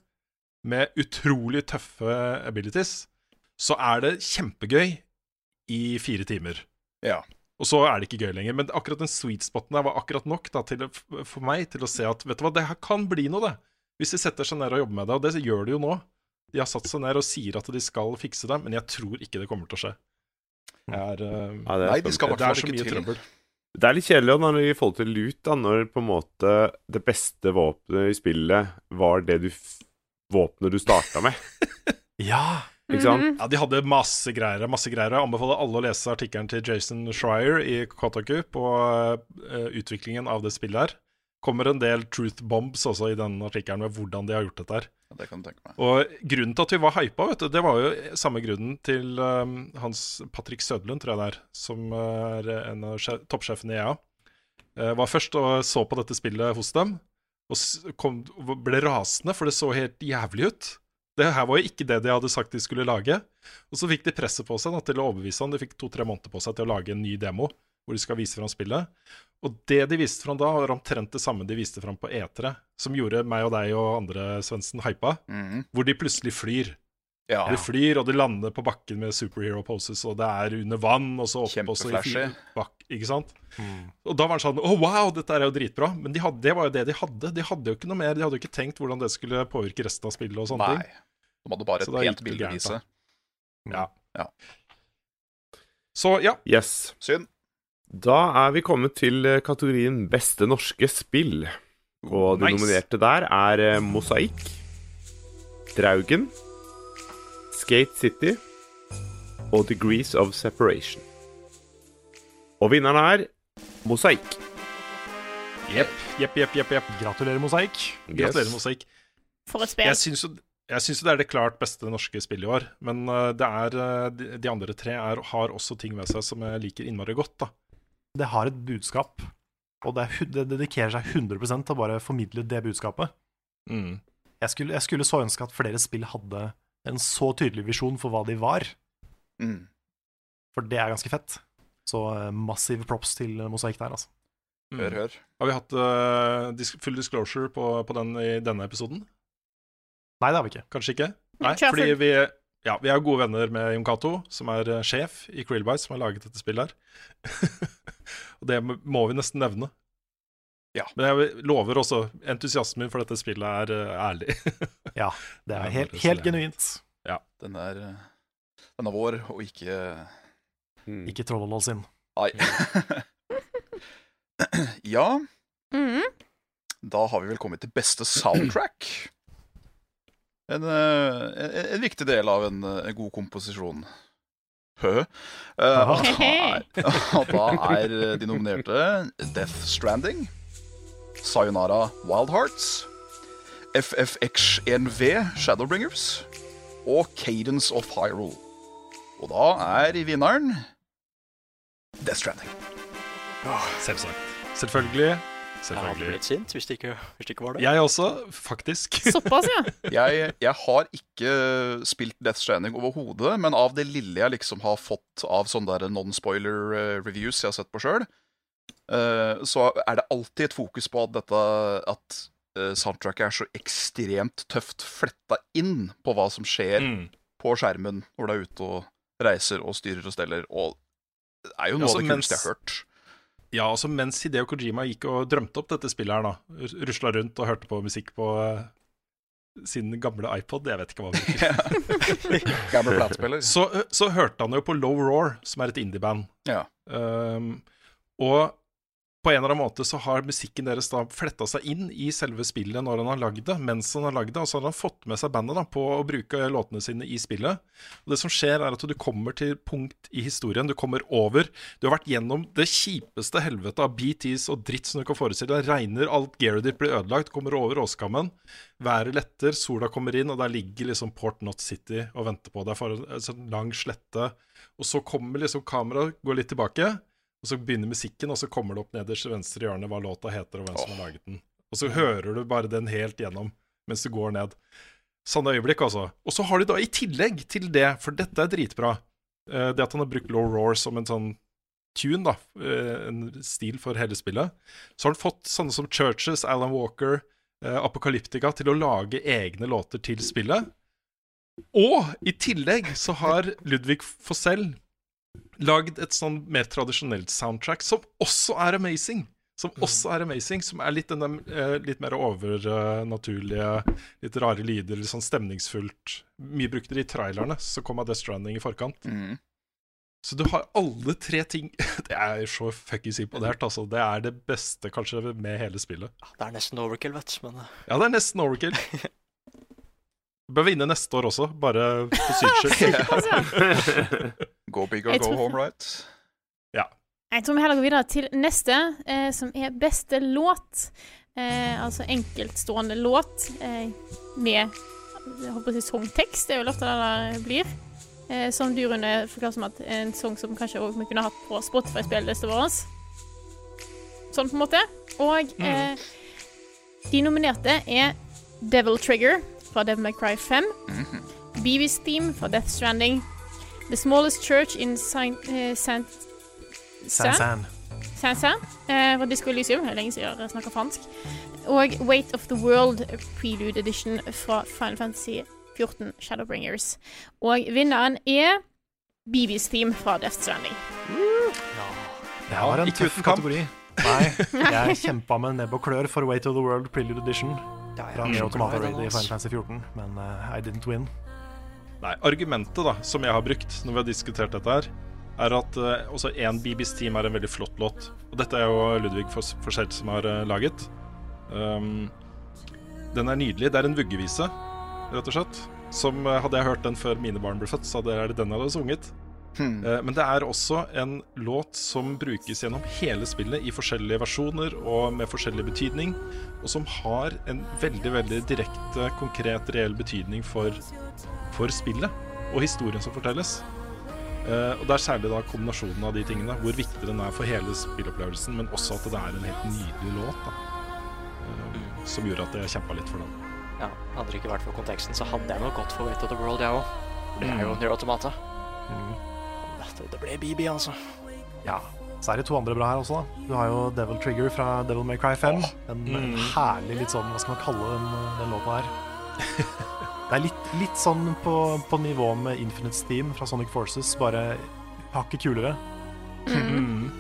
med utrolig tøffe abilities, så er det kjempegøy i fire timer. Ja. Og så er det ikke gøy lenger. Men akkurat den sweet spoten der var akkurat nok da, til, for meg til å se at vet du hva, det her kan bli noe, det. Hvis de setter seg ned og jobber med det. Og det gjør de jo nå. De har satt seg ned og sier at de skal fikse det, men jeg tror ikke det kommer til å skje. Jeg er, eh, Ja, det er Nei, de skal i det hvert er fall så ikke til. trøbbel. Det er litt kjedelig når i forhold til lut, da, når på en måte det beste våpenet i spillet var det du våpenet du starta med. Ja! Ikke sant? Mhm. Ja, de hadde masse greier. masse greier Jeg anbefaler alle å lese artikkelen til Jason Schreier i Kotaku på uh, utviklingen av det spillet her. Kommer en del truth bombs også i den artikkelen med hvordan de har gjort dette her. Ja, Det kan du tenke meg. Og grunnen til at vi var hypa, vet du, det var jo samme grunnen til um, hans Patrick Sødlund, tror jeg det er, som er en av toppsjefene i EA. Uh, var først og så på dette spillet hos dem, og kom, ble rasende, for det så helt jævlig ut. Det her var jo ikke det de hadde sagt de skulle lage. Og så fikk de presset på seg da, til å overbevise han. De fikk to-tre måneder på seg til å lage en ny demo hvor de skal vise fram spillet. Og det de viste fram da, var omtrent det samme de viste fram på E3, som gjorde meg og deg og andre Svendsen hypa, Mm. hvor de plutselig flyr. Ja. De flyr, og de lander på bakken med superhero poses, og det er under vann, og så opp og så i bak, Ikke sant? Og da var det sånn Å, wow, dette er jo dritbra. Men de hadde, det var jo det de hadde. De hadde jo ikke noe mer. De hadde jo ikke tenkt hvordan det skulle påvirke resten av spillet og sånne Nei. ting. De hadde bare et pent bilde å vise. Ja. Ja. Så ja. Yes. Synd. Da er vi kommet til eh, kategorien beste norske spill. Og de Nice. nominerte der er eh, Mosaikk, Draugen, Skate City og Degrees of Separation. Og vinneren er Mosaikk. Jepp, jepp, jepp, jepp. jepp. Gratulerer, Mosaikk. Gratulerer, Yes. Mosaikk. For et spill. Jeg syns jo jeg syns det er det klart beste norske spillet i år, men uh, det er, de, de andre tre er, har også ting ved seg som jeg liker innmari godt. da. Det har et budskap, og det, er, det dedikerer seg 100 til å bare formidle det budskapet. Mm. Jeg skulle, jeg skulle så ønske at flere spill hadde en så tydelig visjon for hva de var, Mm. for det er ganske fett. Så eh, massive props til Mosaikk der, altså. Mm. Hør, hør. Har vi hatt uh, dis full disclosure på, på den i denne episoden? Nei, det har vi ikke. Kanskje ikke? Nei, fordi vi, ja, vi er gode venner med Jon Cato, som er uh, sjef i Krillbite, som har laget dette spillet her. Og det må vi nesten nevne. Ja. Men jeg lover også, entusiasmen for dette spillet er uh, ærlig. Ja, det er helt, helt genuint. genuint. Den er, eh, den er vår, og ikke Mm. Ikke Trollolol sin. Nei. ja, Mhm. da har vi vel kommet til beste soundtrack. En, eh, en, en viktig del av en, eh, en god komposisjon. Hø. Uh, da er, da er eh, de nominerte Death Stranding, Sayonara Wild Hearts, FFX1V Shadowbringers og Cadence of Hyrule. Og da er vinneren Death Stranding. Selvsagt. Selvfølgelig. Jeg hadde blitt sint hvis det ikke, hvis det ikke var det. Jeg også, faktisk. Såpass, ja. Jeg, jeg har ikke spilt Death Stranding overhodet, men av det lille jeg liksom har fått av sånne der non-spoiler eh, reviews jeg har sett på sjøl, så er det alltid et fokus på at dette At eh, soundtracket er så ekstremt tøft fletta inn på hva som skjer Mm. på skjermen når du er ute og reiser og styrer og steller, og det er jo noe Ja, så av det kuleste jeg har hørt. Ja, altså mens Hideo Kojima gikk og drømte opp dette spillet her, da, rusla rundt og hørte på musikk på eh, sin gamle iPod, jeg vet ikke hva det bruker. Gamle platespiller. så, så hørte han jo på Low Roar, som er et indieband. Ja. Um, og på en eller annen måte så har musikken deres da fletta seg inn i selve spillet når han har lagd det, mens han har lagd det. Og så har han fått med seg bandet da på å bruke låtene sine i spillet. Og det som skjer, er at du kommer til punkt i historien. Du kommer over. Du har vært gjennom det kjipeste helvete av BTs og dritt som du kan forestille deg. Regner, alt gearet ditt blir ødelagt. Kommer over åskammen. Været letter, sola kommer inn, og der ligger liksom Port Not City og venter på deg for en sånn lang slette. Og så kommer liksom kameraet, går litt tilbake. Og så begynner musikken, og så kommer det opp nederst i venstre hjørne hva låta heter, og hvem som har laget den. og så hører du bare den helt gjennom mens du går ned. Sanne øyeblikk, altså. Og så har de da i tillegg til det, for dette er dritbra, eh, det at han har brukt Low Roar som en sånn tune, da, eh, en stil for hele spillet, så har han fått sånne som Churches, Alan Walker, Apokalyptika til å lage egne låter til spillet. Og i tillegg så har Ludvig Fossell lagd et sånn mer tradisjonelt soundtrack som også er amazing. Som også er amazing, som er litt, den, eh, litt mer overnaturlige, litt rare lyder, litt sånn stemningsfullt. Mye brukte de i trailerne, så kom av Death Stranding i forkant. Så du har alle tre ting Det er så fuckings imponert, altså. Det er det beste kanskje med hele spillet. Det er nesten overkill, vet du, men eh, Ja, det er nesten overkill. Du bør vinne neste år også, bare for syns skyld. Go big or Jeg go tror- home, right? Ja. Jeg tror vi heller går videre til neste, eh, som er beste låt. Eh, altså enkeltstående låt eh, med jeg håper å si sangtekst, det er vel ofte det det blir. Eh, som du, Rune, forklarte som at en sang som kanskje også vi kunne hatt på Spotify-spillelista vår. Sånn på en måte. Og eh, de nominerte er Devil Trigger fra Devil May Cry 5. Beavis Theme fra Death Stranding. The Smallest Church in Saint, Uh, Saint San-San. Sansa eh, fra Disco Elysium. Det er lenge siden jeg snakker fransk. Og Weight of the World Prelude Edition fra Final Fantasy 14 Shadowbringers. Og vinneren er BB's Theme fra Death Stranding. Det var en tøff kategori. Nei, jeg kjempa med nebb og klør for Weight of the World Prelude Edition fra Neo Tomato Raid i Final Fantasy 14, men uh, I didn't win. Nei, argumentet da, som jeg har brukt når vi har diskutert dette her, er at uh, også én BB's Team er en veldig flott låt. Og dette er jo Ludvig Fors- Forsell som har uh, laget. Um, den er nydelig. Det er en vuggevise, rett og slett. Som uh, Hadde jeg hørt den før mine barn ble født, så hadde jeg hadde sunget. Eh, men det er også en låt som brukes gjennom hele spillet i forskjellige versjoner og med forskjellig betydning, og som har en veldig, veldig direkte, konkret, reell betydning for, for spillet og historien som fortelles. Eh, og det er særlig da kombinasjonen av de tingene, hvor viktig den er for hele spillopplevelsen, men også at det er en helt nydelig låt, da. eh, som gjorde at jeg kjempa litt for den. ja, hadde det ikke vært for konteksten, så hadde jeg nok gått for Wait of the World, jeg òg. Det er jo Near Nier Automata. Mm. Det, det ble BB, altså. Ja. Så er det to andre bra her også, da. Du har jo Devil Trigger fra Devil May Cry 5. En, Mm. herlig litt sånn, hva skal man kalle den, den låta her? Det er litt, litt sånn på, på nivå med Infinite Steam fra Sonic Forces, bare hakket kulere. Mm.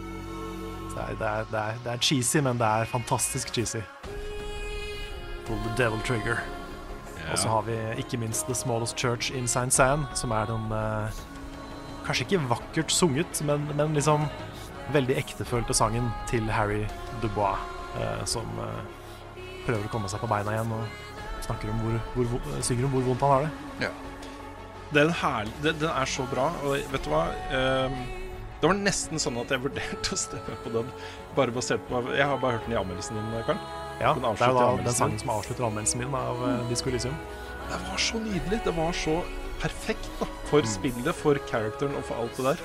Det, er, det, er, det, er, det er cheesy, men det er fantastisk cheesy. Pull the Devil Trigger. Og så har vi ikke minst The Smallest Church in Saint San, som er den eh, Kanskje ikke vakkert sunget, men, men liksom veldig ektefølte sangen til Harry Dubois, eh, som eh, prøver å komme seg på beina igjen og snakker om hvor, hvor, synger om hvor vondt han har det. Ja. Den, en herlig, det, den er så bra, og vet du hva? Eh, det var nesten sånn at jeg vurderte å stemme på den, bare basert på Jeg har bare hørt den i anmeldelsen din, Karl. Ja, Den det er jo da den sangen som avslutter anmeldelsen min av mm. Disco Elysium. Det var så nydelig. Det var så perfekt da, for Mm. spillet, for characteren og for alt det der.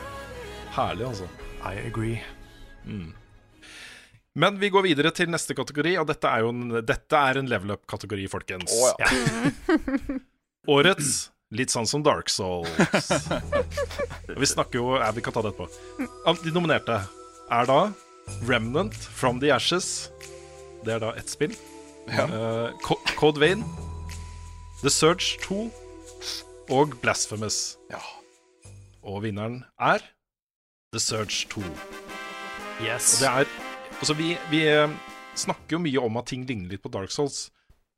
Herlig, altså. I agree. Mm. Men vi går videre til neste kategori, og dette er jo en, dette er en level up-kategori, folkens. Oh, ja. Årets litt sånn som Dark Souls. Vi snakker jo ja, Vi kan ta det etterpå. De nominerte er da Remnant From The Ashes. Det er da ett spill. Ja. Uh, Code Vein, The Surge 2 og Blasphemous. Ja. Og vinneren er The Surge 2. Yes. Og det er Altså, vi, vi eh, snakker jo mye om at ting ligner litt på Dark Souls.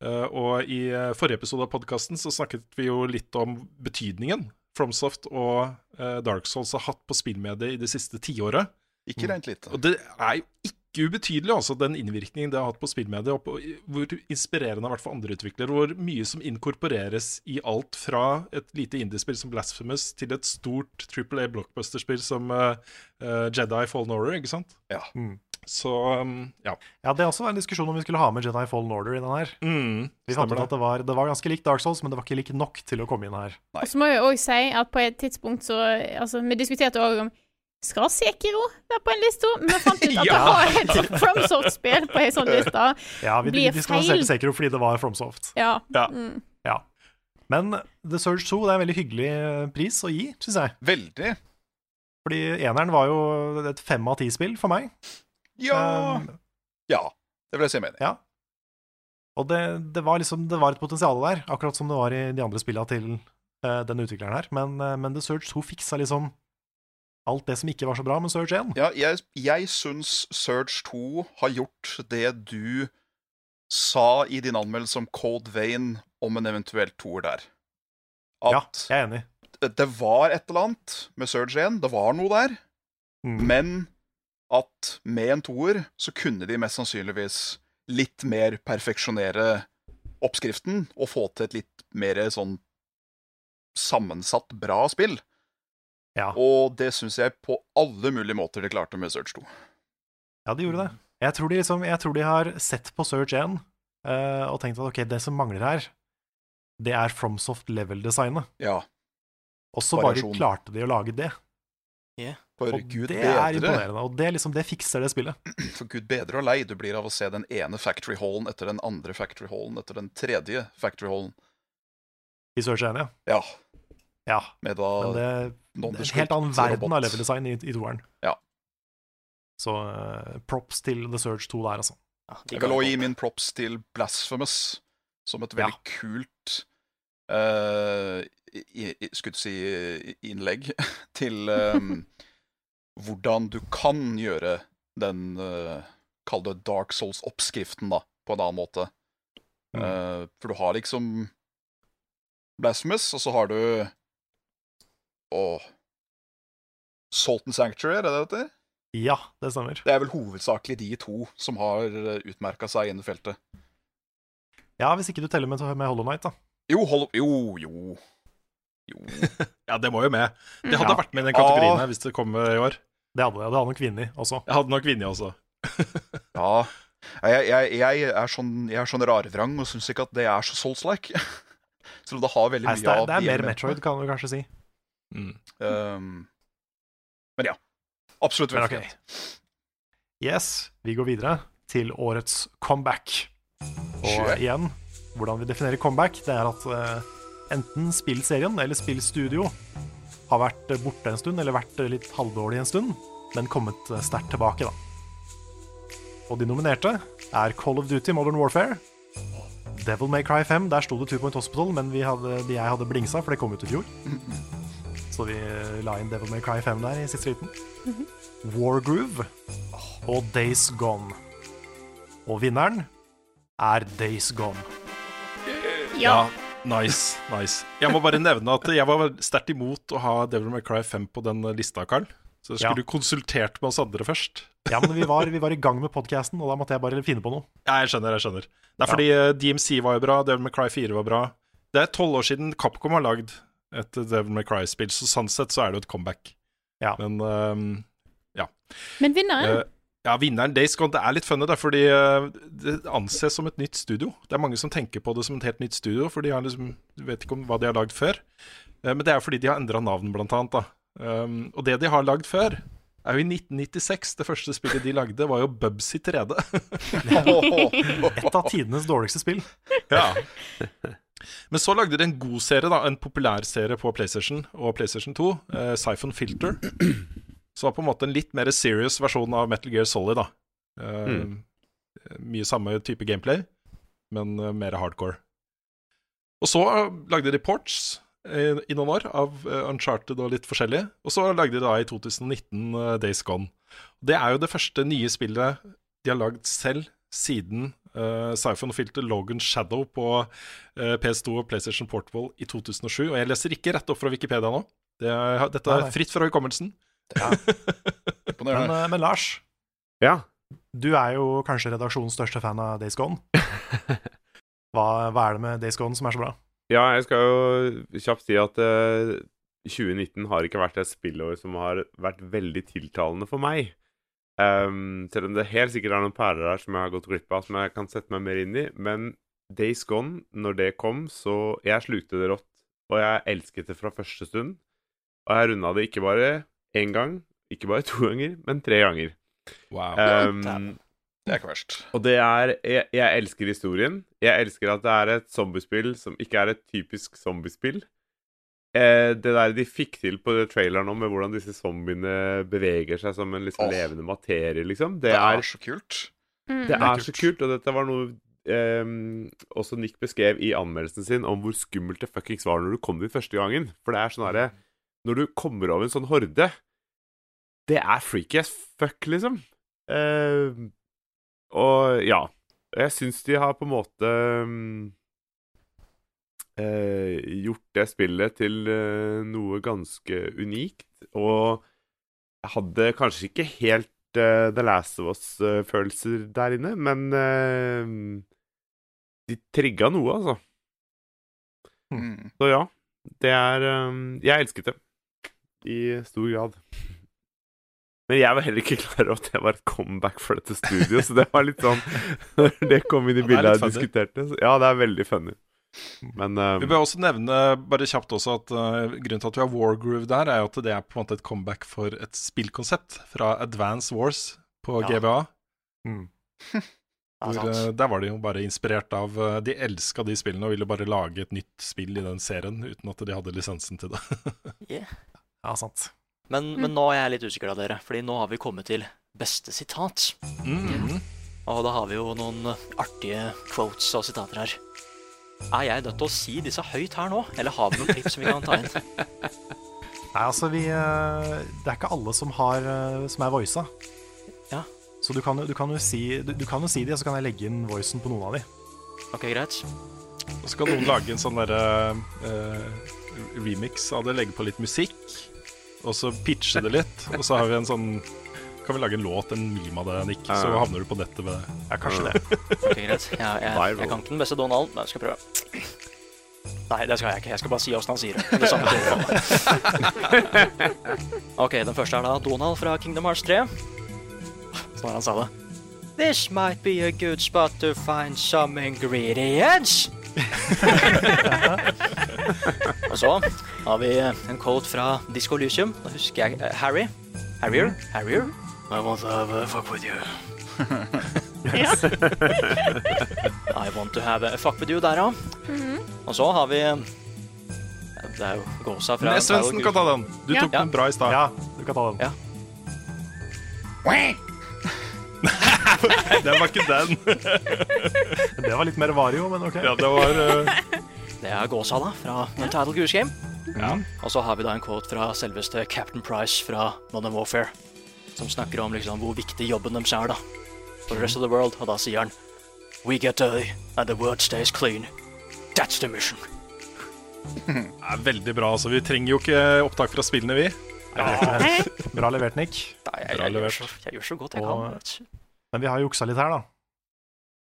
Uh, og i eh, forrige episode av podkasten så snakket vi jo litt om betydningen FromSoft og uh, Dark Souls har hatt på spillmediet i det siste tiåret. Ikke rent lite. Og det er jo ikke ubetydelig, altså, den innvirkningen det har hatt på spillmediet, og på, hvor inspirerende det har vært for andre utviklere. Hvor mye som inkorporeres i alt fra et lite indiespill som Blasphemous til et stort Triple A blockbuster-spill som uh, uh, Jedi Fallen Order, ikke sant? Ja. Mm. Så um, ja. Ja, det også også en diskusjon om vi skulle ha med Jedi Fallen Order i den her. Mm, Vi fant ut at det var, det var ganske likt Dark Souls, men det var ikke likt nok til å komme inn her. Og så må jeg òg si at på et tidspunkt så Altså, vi diskuterte òg om Skal Sekiro være på en liste? Men vi fant ut at Ja. det var et FromSoft-spill på ei sånn liste. Ja, vi, Blir vi diskvalifiserte. Sekiro fordi det var FromSoft. Ja. Ja. Mm. Ja. Men The Surge 2 det er en veldig hyggelig eh, pris å gi, syns jeg. Veldig. Fordi eneren var jo et fem av ti-spill for meg. Ja. Um, Ja, det vil jeg si meg enig i. Ja. Og det, det var liksom Det var et potensial der, akkurat som det var i de andre spillene til uh, denne utvikleren her. Men, uh, men The Surge 2 fiksa liksom alt det som ikke var så bra med Surge 1. Ja, jeg, jeg syns Surge 2 har gjort det du sa i din anmeldelse om Code Vein om en eventuell toer der. Ja, jeg er enig. det- det var et eller annet med Surge 1, det var noe der, Mm. men at med en toer så kunne de mest sannsynligvis litt mer perfeksjonere oppskriften og få til et litt mer sånn sammensatt bra spill. Ja. Og det syns jeg på alle mulige måter de klarte med Search 2. Ja, de gjorde det. Jeg tror de, liksom, jeg tror de har sett på Search 1 uh, og tenkt at ok, det som mangler her, det er FromSoft level-designet. Ja. Og så bare klarte de å lage det. For Og gud det er imponerende. Og det, liksom, det fikser det spillet. For gud bedre og lei du blir av å se den ene factory hallen etter den andre factory hallen etter den tredje factory hallen. I Search 1, ja. Ja. Ja. Med da Men det, det er en helt annen verden av level-design i, i toeren. Ja. Så uh, props til The Surge 2 der, altså. Jeg vil også gi min props til Blasphemous som et veldig kult eh, i, i, skulle si innlegg til um, hvordan du kan gjøre den uh, Kall det Dark Souls-oppskriften, da, på en annen måte. Mm. Uh, for du har liksom Blasphemous, og så har du Åh Salt and Sanctuary, er det det heter? Ja, det stemmer. Det er vel hovedsakelig de to som har utmerka seg innen feltet. Ja, hvis ikke du teller med, med Hollow Knight, da. Jo, hold, jo, jo. Ja, det må jo med. Det hadde Ja. vært med i den kategorien her hvis det kom i år. Det hadde, det Det hadde nok vunnet også. Jeg hadde nok vunnet også. Ja. Jeg, jeg, jeg, er sånn, jeg er sånn rarvrang og syns ikke at det er så Souls-like. Selv om det har veldig mye av det er mer. Metroid, kan du kanskje si. Um, men ja. Absolutt veldig velfortjent. Yes, vi går videre til årets comeback. Og igjen, hvordan vi definerer comeback, det er at uh, enten spillserien eller spillstudio har vært borte en stund, eller vært litt halvdårlig en stund, men kommet sterkt tilbake, da. Og de nominerte er Call of Duty Modern Warfare, Devil May Cry 5, der sto det Two Point Hospital, men vi hadde, jeg hadde blingsa, for det kom ut i fjor. Så vi eh, la inn Devil May Cry 5 der i siste liten. Wargroove og Days Gone. Og vinneren er Days Gone. Ja. Nice. nice. Jeg må bare nevne at jeg var sterkt imot å ha Devil May Cry 5 på den lista, Karl. Så jeg Ja. skulle konsultert med oss andre først. Ja, men vi var, vi var i gang med podkasten, og da måtte jeg bare finne på noe. Ja, jeg skjønner, jeg skjønner. Det er fordi eh, DMC var jo bra, Devil May Cry 4 var bra. Det er tolv år siden Capcom har lagd et Devil May Cry-spill, så sånn sett så er det jo et comeback. Ja. Men ehm, ja. Men vinneren Uh, ja, vinneren Days Gone, det er litt funny, da, fordi eh, det anses som et nytt studio. Det er mange som tenker på det som et helt nytt studio, for de har liksom, du vet ikke om hva de har lagd før. Eh, men det er fordi de har endra navn, blant annet. Da. Um, og det de har lagd før, er jo i 1996. Det første spillet de lagde, var jo Bubsy 3D. Et av tidenes dårligste spill. ja. Men så lagde de en god serie, da, en populær serie på PlayStation og PlayStation 2, eh, Siphon Filter. Så var på en måte en litt mer serious versjon av Metal Gear Solid. da Eh, Mye samme type gameplay, men eh, mer hardcore. Og så eh, lagde de ports eh, i noen år av eh, Uncharted og litt forskjellig. Og så lagde de da i 2019 eh, Days Gone. Det er jo det første nye spillet de har lagd selv siden uh, Siphon Filter Logan Shadow på uh, PS2 og PlayStation Portable i 2007. Og jeg leser ikke rett opp fra Wikipedia nå. Det er, dette er nei. fritt fra hukommelsen. Men, eh, men Lars, Ja. du er jo kanskje redaksjonens største fan av Days Gone. Hva, hva er det med Days Gone som er så bra? Ja, jeg skal jo kjapt si at eh, 2019 har ikke vært et spillår som har vært veldig tiltalende for meg. Ehm, selv om det helt sikkert er noen perler her som jeg har gått glipp av, som jeg kan sette meg mer inn i. Men Days Gone, når det kom, så Jeg slukte det rått. Og jeg elsket det fra første stund. Og jeg runda det ikke bare én gang, Ikke bare to ganger, men tre ganger. Wow. Um, Det er ikke verst. og det er jeg, jeg elsker historien. Jeg elsker at det er et zombiespill som ikke er et typisk zombiespill. Eh, det der de fikk til på det traileren nå, med hvordan disse zombiene beveger seg som en liksom oh. levende materie, liksom, det, Det er er, så kult. Mm. det er så kult. Og dette var noe eh, også Nick beskrev i anmeldelsen sin om hvor skummelt det fuckings var når du kom dit første gangen. For det er sånn herre Når du kommer over en sånn horde Det er freaky as fuck, liksom. Eh, og ja. Jeg syns de har på en måte mm, eh, gjort det spillet til eh, noe ganske unikt. Og jeg hadde kanskje ikke helt eh, The Last of Us-følelser der inne, men eh, de trigga noe, altså. Mm. Så ja. Det er eh, Jeg elsket det. I stor grad. Men jeg var heller ikke klar over at det var et comeback for dette studioet, så det var litt sånn Når det kom inn i bildet jeg diskuterte så- Ja, det er veldig funny. Men eh, Vi bør også nevne bare kjapt også at uh, grunnen til at vi har Wargroove der, er jo at det er på en måte et comeback for et spillkonsept fra Advance Wars på Ja. GBA. Mm. Hvor, eh, der var de jo bare inspirert av uh, De elska de spillene og ville bare lage et nytt spill i den serien uten at de hadde lisensen til det. Yeah. Ja, sant. Men, men nå er jeg litt usikker av dere, Fordi nå har vi kommet til beste sitat. Mm. Og da har vi jo noen eh, artige quotes og sitater her. Er jeg nødt til å si disse høyt her nå, eller har vi noen tips som vi kan ta inn? Nei, altså, vi eh, Det er ikke alle som har eh, Som er voisa. Ja. Så du kan, du, kan jo si, du, du kan jo si de, og så kan jeg legge inn voicen på noen av de. Ok, greit. Og så kan noen lage en sånn derre uh, remix av det, legge på litt musikk, og så pitche det litt. Og så har vi en sånn Kan vi lage en låt, en meme av det, Nick, så havner du på nettet med det. Ja, kanskje det. Ok, greit. Jeg, jeg, jeg kan ikke den beste Donald, men jeg skal prøve. Nei, det skal jeg ikke. Jeg skal bare si åssen han sier det. Det samme ok, den første er da Donald fra Kingdom Hearts 3. Sånn er han sa det. This might be a good spot to find some ingredients. Og så har vi en quote fra Disco Lysium. Da husker jeg eh, Harry. Harrier? Harrier? I want to have a fuck with you. I want to have a fuck with you der, ja. Og så har vi Det er jo Gåsa fra Nes Svendsen kan ta den. Du Ja. tok den bra i stad. Ja, du kan ta den. Ja. det var ikke den. Det var litt mer Vario, men OK. Ja, det var uh... Det er Gåsa, da, fra Untitled Goose Game. Ja. Og så har vi da en quote fra selveste Captain Price fra Modern Warfare. Som snakker om liksom hvor viktig jobben deres er, da. For the rest of the world. Og da sier han We get dirty, and the world stays clean. That's the mission. Det er veldig bra. altså Vi trenger jo ikke opptak fra spillene, vi. Bra levert, Nick. Nei, jeg, Bra jeg, gjør så, jeg gjør så godt jeg Og- kan. Men vi har juksa litt her, da.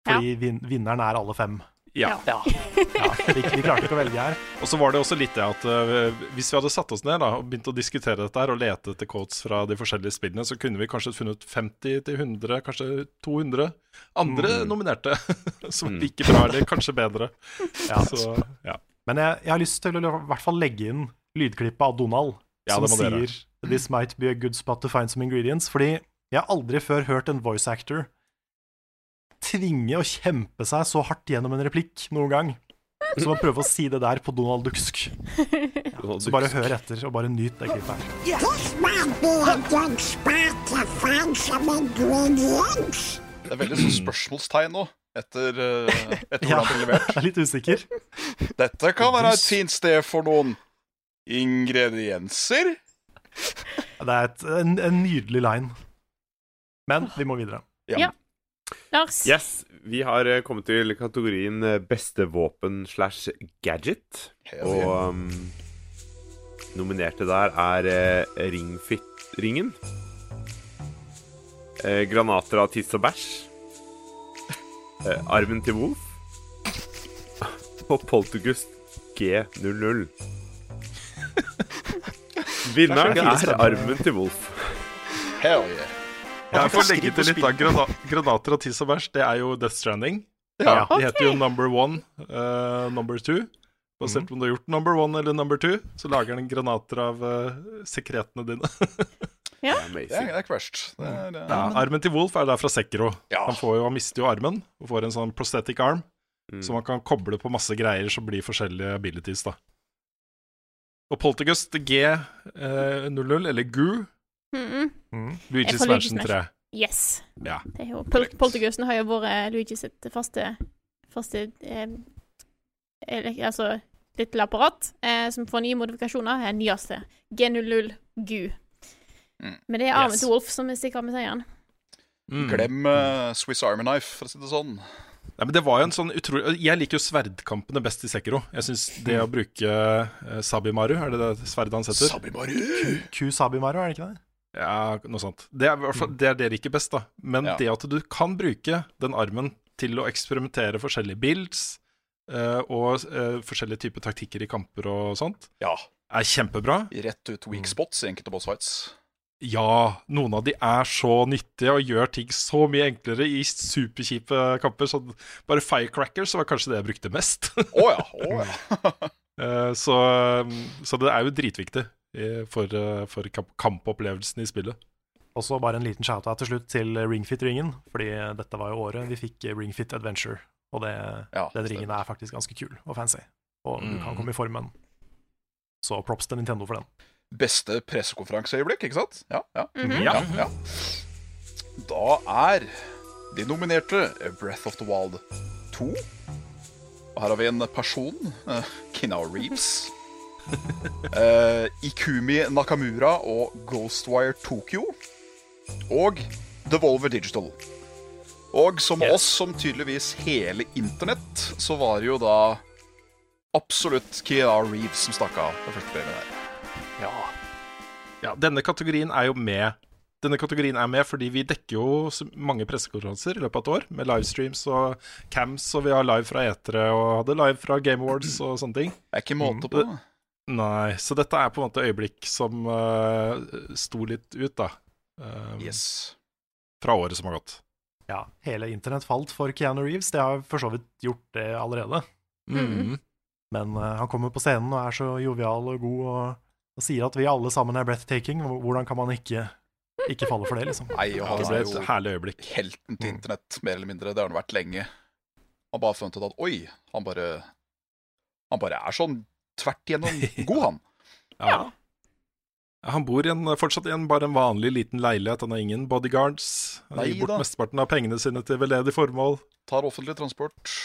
Fordi vin vinneren er alle fem. Ja. Ja. Ja, vi, vi klarte ikke å velge her. Og så var det også litt det at uh, hvis vi hadde satt oss ned da, og begynt å diskutere dette her og lete etter quotes fra de forskjellige spillene, så kunne vi kanskje funnet 50-100, kanskje 200 andre Mm. nominerte som Mm. er like bra, eller kanskje bedre. Ja. Så ja. Men jeg, jeg har lyst til å i hvert fall legge inn lydklippet av Donald Ja, som sier 'This might be a good spot to find some ingredients'. Fordi jeg har aldri før hørt en voice actor tvinge å kjempe seg så hardt gjennom en replikk noen gang. Som å prøve å si det der på Donald Dusk. Så bare hør etter, og bare nyt det klippet her. This might be a good spot to find some ingredients. Det er veldig sånn spørsmålstegn nå, etter, eh, etter Ja, hvordan det er levert. jeg er litt usikker. Dette kan være et fint sted for noen ingredienser. Det er et, en, en nydelig line. Men vi må videre. Ja. Lars. Yes, vi har eh, kommet til kategorien eh, beste våpen slash gadget. Og um, nominerte der er uh, Ringfit-ringen. Uh, granater av tiss og bæsj. Uh, armen til Wolf. Og Poltergust G00. Vinneren er er armen til Wolf. Hell yeah. Jeg får legge til litt grana granater og tiss og bæsj. Det er jo Death Stranding. Ja. De heter jo Number One, uh, Number Two. Basert på om du har gjort Number One eller Number Two, så lager den granater av uh, sekretene dine. Ja. Det er, det er ikke verst. Det er, det er, Ja, armen til Wolf er der fra Sekiro. Ja. Han, får jo, han mister jo armen og får en sånn prosthetic arm, Mm. så man kan koble på masse greier som blir forskjellige abilities, da. Og Poltergust G00, eller GU, Mm Mm. Luigi's Mansion 3. Yes. Ja. Det er jo, Pol Poltergusten har jo vært Luigi sitt faste, faste eh, Altså lille apparat, eh, som får nye modifikasjoner. Er nyeste. G00 GU. Mm. Men det er armen Yes. til Wolf som stikker av med seieren. Mm. Glem uh, Swiss Army Knife, for å si det sånn. Nei, men det var jo en sånn utrolig Jeg liker jo sverdkampene best i Sekiro. Jeg syns det å bruke uh, Sabimaru, er det det sverdet han setter? Sabimaru! Kusabimaru, er det ikke det? Ja, noe sånt. Det er, fall- det er det jeg liker best, da. Men Ja. det at du kan bruke den armen til å eksperimentere forskjellige builds uh, og uh, forskjellige typer taktikker i kamper og sånt, Ja. er kjempebra. Rett ut weak spots i enkelte boss fights. Ja, noen av de er så nyttige og gjør ting så mye enklere i superkjipe kamper. Sånn, bare Firecracker så var kanskje det jeg brukte mest. Å ja. oh ja. Eh, så, så det er jo dritviktig for, eh, for kampopplevelsen i spillet. Også bare en liten shout-out til slutt til Ringfit-ringen, fordi dette var jo året vi fikk Ringfit Adventure, og det, Ja, den ringen er faktisk ganske kul og fancy, og du Mm. kan komme i formen. Så props til Nintendo for den. Beste pressekonferanseøyeblikk, ikke sant? Ja, ja. Mhm. ja, ja. Da er de nominerte Breath of the Wild 2. Og her har vi en person, uh, Kinao Reeves. Eh, Ikumi Nakamura og Ghostwire Tokyo. Og Devolver Digital. Og som oss, som tydeligvis hele internett, så var det jo da absolutt Kinao Reeves som stakk av. Ja. ja. Denne kategorien er jo med. Denne kategorien er med fordi vi dekker jo mange pressekonferanser i løpet av et år, med livestreams og cams, og vi har live fra etere og hadde live fra Game Awards og sånne ting. Det er ikke måte på. Nei, så dette er på en måte øyeblikk som uh, sto litt ut, da. Um, Yes. Fra året som har gått. Ja, hele internett falt for Keanu Reeves, det har for så vidt gjort det allerede. Mm. Men uh, han kommer på scenen og er så jovial og god og, og sier at vi alle sammen er breathtaking. Hvordan kan man ikke, ikke falle for det, liksom? Nei, og han det ble er et jo herlig øyeblikk. helten til internett, mer eller mindre. Det har han vært lenge. Han bare funnet ut at oi, han bare Han bare er sånn tvert igjennom god, han. Ja. Han bor igjen, fortsatt i en bare en vanlig liten leilighet. Han har ingen bodyguards. Han Nei gir bort da. mesteparten av pengene sine til veldedig formål. Tar offentlig transport.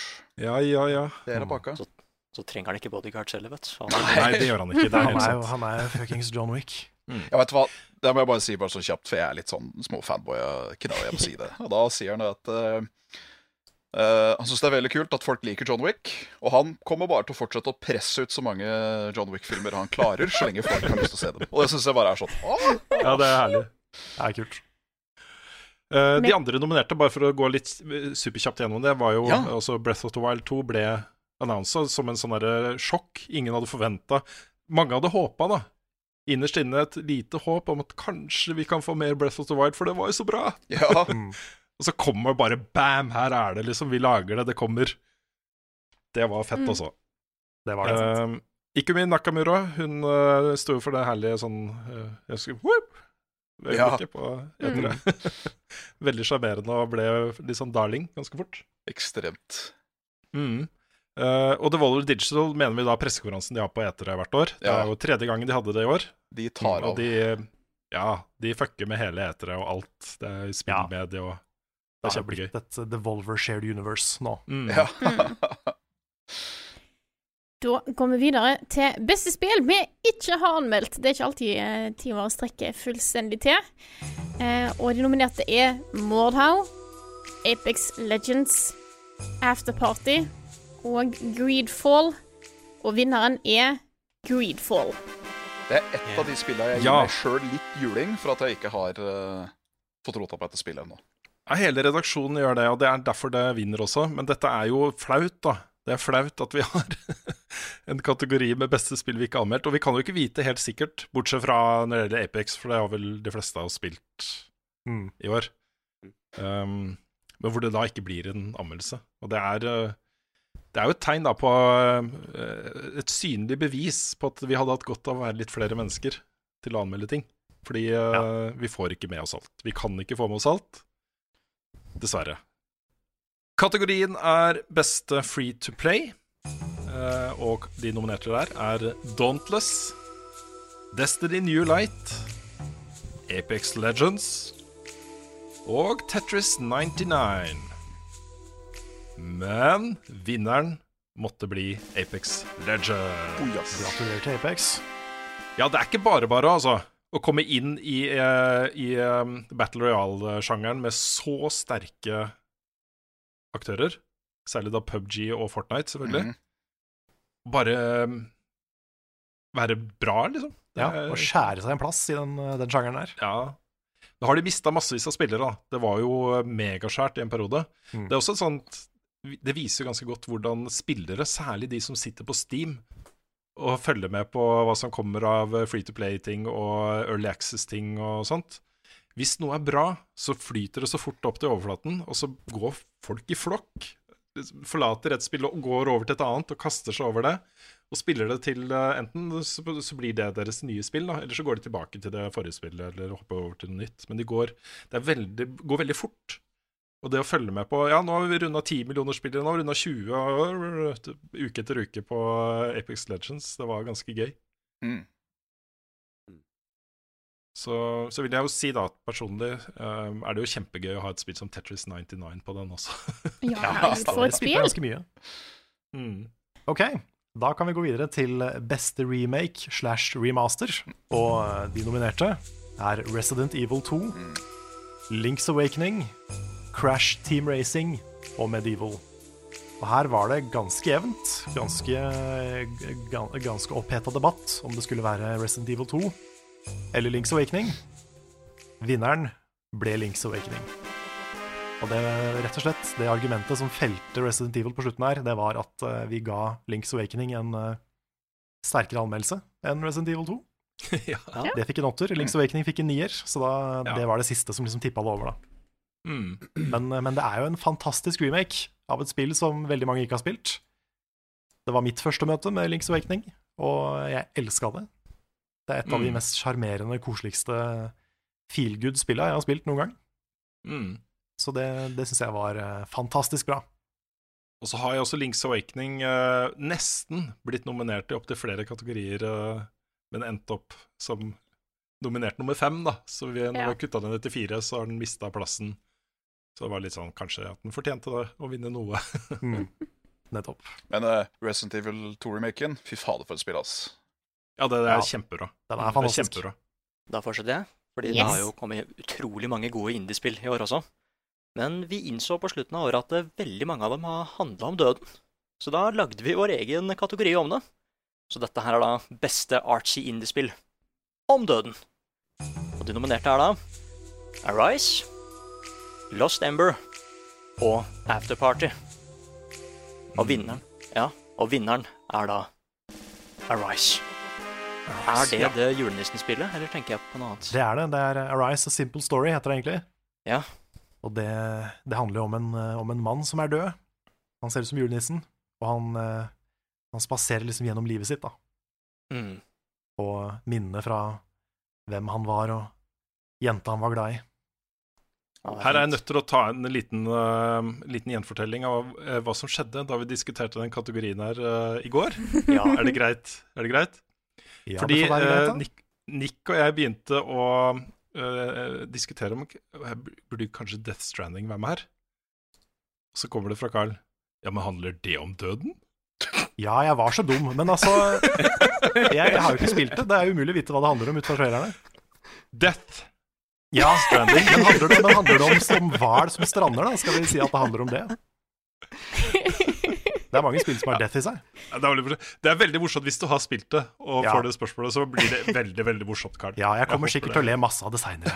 Ja, ja, ja. Det er pakka. Så, så trenger han ikke bodyguards heller, vet du. Nei, det gjør han ikke. Det er Han er jo han er fuckings John Wick. Ja, vet du hva? Det må jeg bare si bare så kjapt, for jeg er litt sånn småfanboy av Jeg må si det. Og da sier han at eh, eh, han syns det er veldig kult at folk liker John Wick, og han kommer bare til å fortsette å presse ut så mange John Wick-filmer han klarer, så lenge folk har lyst til å se dem. Og det syns jeg bare er sånn Åh! Ja, det er herlig. Det er kult. Uh, de andre nominerte, bare for å gå litt superkjapt gjennom det, var jo Ja. også Breath of the Wild 2 ble annonsa som en sånn sjokk. Ingen hadde forventa. Mange hadde håpa, da. Innerst inne et lite håp om at kanskje vi kan få mer Breath of the Wild, for det var jo så bra. Ja. Og så kommer bare bam, her er det, liksom. Vi lager det, det kommer. Det var fett, Mm. altså. Det var det. Um, Ikumi Nakamura, hun uh, sto jo for det herlige sånn uh, Jeg husker whoop, ja. på mm. Veldig sjarmerende og ble litt sånn darling ganske fort. Ekstremt. Mm. Uh, og Devolver Digital mener vi da pressekonferansen de har på etere hvert år. Det er jo tredje gangen de hadde det i år. De tar Og de, ja, de fucker med hele etere og alt. Det er spillmedie og Det Det er har blitt et Devolver Shared Universe nå. Mm. Ja. Da går vi videre til beste spill vi ikke har anmeldt. Det er ikke alltid eh, å strekke strekker fullstendig til. Eh, og de nominerte er Mordhau, Apex Legends, Afterparty og Greedfall. Og vinneren er Greedfall. Det er et av de spillene jeg gir Ja. meg sjøl litt juling for at jeg ikke har uh, fått rota på dette spillet ennå. Ja, hele redaksjonen gjør det, og det er derfor det vinner også. Men dette er jo flaut, da. Det er flaut at vi har en kategori med beste spill vi ikke har anmeldt. Og vi kan jo ikke vite helt sikkert, bortsett fra når det gjelder Apex, for det har vel de fleste av oss spilt Mm. i år. Um, men hvor det da ikke blir en anmeldelse. Og det er uh, Det er jo et tegn da på uh, et synlig bevis på at vi hadde hatt godt av å være litt flere mennesker til å anmelde ting. Fordi eh, vi får ikke med oss alt. Vi kan ikke få med oss alt. Dessverre. Kategorien er beste free to play. eh, og de nominerte der er Dauntless, Destiny New Light, Apex Legends og Tetris 99. Men vinneren måtte bli Apex Legends. Gratulerer til Apex. Ja, det er ikke bare bare, altså. Å komme inn i, eh, i eh, Battle Royale-sjangeren med så sterke aktører, særlig da PubG og Fortnite, selvfølgelig. mm. Bare eh, være bra, liksom. Det Ja, og skjære seg en plass i den, den sjangeren der. Ja. Nå har de mista massevis av spillere, da. Det var jo megaskjært i en periode. Mm. Det er også et sånt Det viser jo ganske godt hvordan spillere, særlig de som sitter på Steam og følge med på hva som kommer av free to play-ting og early access-ting og sånt. Hvis noe er bra, så flyter det så fort opp til overflaten, og så går folk i flokk. Forlater et spill og går over til et annet og kaster seg over det. Og spiller det til eh, Enten så, blir det deres nye spill, da, eller så går de tilbake til det forrige spillet eller hopper over til noe nytt. Men de går, det veldig, går veldig fort. Og det å følge med på Ja, nå har vi runda 10 millioner spillere, nå har vi runda 20 uke etter uke på Apex Legends. Det var ganske gøy. Mm. Så, så vil jeg jo si da at personlig um, er det jo kjempegøy å ha et spill som Tetris 99 på den også. Ja, herregud, for et det spill! spiller ganske mye. Mm. Ok, da kan vi gå videre til beste remake slash remaster. Og eh, de nominerte er Resident Evil 2, Link's Awakening, Crash Team Racing og Medieval. Og her var det ganske jevnt. Ganske, gan- ganske oppheta debatt om det skulle være Resident Evil 2 eller Link's Awakening. Vinneren ble Link's Awakening. Og det rett og slett, det argumentet som felte Resident Evil på slutten her, det var at eh, vi ga Link's Awakening en eh, sterkere anmeldelse enn Resident Evil 2. ja. Det fikk en åtter. Link's Awakening fikk en nier, så da, Ja. det var det siste som liksom tippa det over, da. Mm. Men, men det er jo en fantastisk remake av et spill som veldig mange ikke har spilt. Det var mitt første møte med Link's Awakening, og jeg elska det. Det er et av de Mm. mest sjarmerende, koseligste feelgood-spilla jeg har spilt noen gang. Mm. Så det, det syns jeg var eh, fantastisk bra. Og så har jeg også Link's Awakening eh, nesten blitt nominert i opptil flere kategorier, eh, men endte opp som nominert nummer fem, da. Så vi, når Ja. vi har kutta den ned til fire, så har den mista plassen. Så det var litt sånn kanskje at den fortjente det, å vinne noe. Mm. Nettopp. Men uh, Resident Evil 2-remaken, fy fader for et spill, ass. Ja, det, det er Ja. kjempebra. Den Det er fantastisk. kjempebra. Da fortsetter jeg, fordi det har jo kommet utrolig mange gode indiespill i år også. Men vi innså på slutten av året at eh, veldig mange av dem har handla om døden. Så da lagde vi vår egen kategori om det. Så dette her er da beste artsy indiespill om døden. Og de nominerte er da Arise, Lost Ember og Afterparty. Og vinneren, ja, og vinneren er da Arise. Er det Ja. det julenissen-spillet, eller tenker jeg på noe annet? Det er det. Det er Arise A Simple Story, heter det egentlig. Ja. Og det, det handler jo om en, eh, om en mann som er død. Han ser ut som julenissen, og han, eh, han spaserer liksom gjennom livet sitt, da. Mm. Og minnene fra hvem han var, og jenta han var glad i. Er Her er jeg nødt til å ta en liten, uh, liten gjenfortelling av uh, hva som skjedde da vi diskuterte den kategorien her uh, i går. Ja. Er det greit? Er det greit? Ja, Fordi det greit. Nick, Nick og jeg begynte å diskutere om Burde kanskje Death Stranding være med her? Så kommer det fra Carl. Ja, men handler det om døden? Ja, jeg var så dum, men altså jeg, jeg har jo ikke spilt det. Det er umulig å vite hva det handler om ut fra trailerne. Death Ja, Stranding. Men handler det, men handler det om som hval som strander, da? Skal vi si at det handler om det? Det er mange spill som har death i seg. Det er, veldig, morsomt. det er veldig morsomt hvis du har spilt det og Ja. får det spørsmålet, så blir det veldig veldig morsomt, Karl. Ja, jeg kommer jeg sikkert det. til å le masse av det seinere.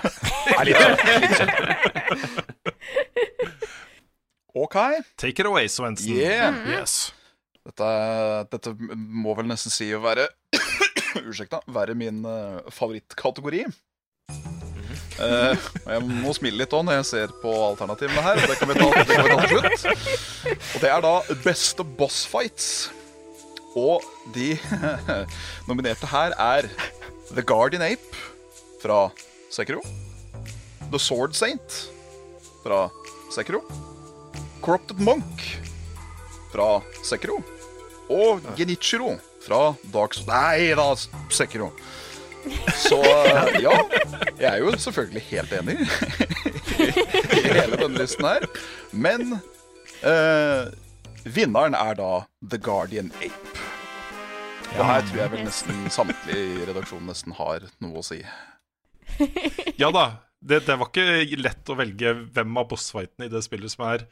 OK. Take it away, Svendsen. Yeah. Yes. Dette, dette må vel nesten si å være Unnskyld, da. Være min eh, favorittkategori. Og jeg må smile litt òg når jeg ser på alternativene her. Det kan vi ta, det kan vi ta til slutt. Og det er da beste boss fights. Og de nominerte her er The Guardian Ape, fra Sekiro. The Sword Saint fra Sekiro. Corrupted Monk fra Sekiro. Og Genichiro fra Dark Souls Nei da, Sekiro. Så eh, ja, jeg er jo selvfølgelig helt enig i hele denne listen her. Men eh, vinneren er da The Guardian Ape. Og her tror jeg vel nesten samtlige i redaksjonen nesten har noe å si. Ja da. Det, det var ikke lett å velge hvem av bossfightene i det spillet som er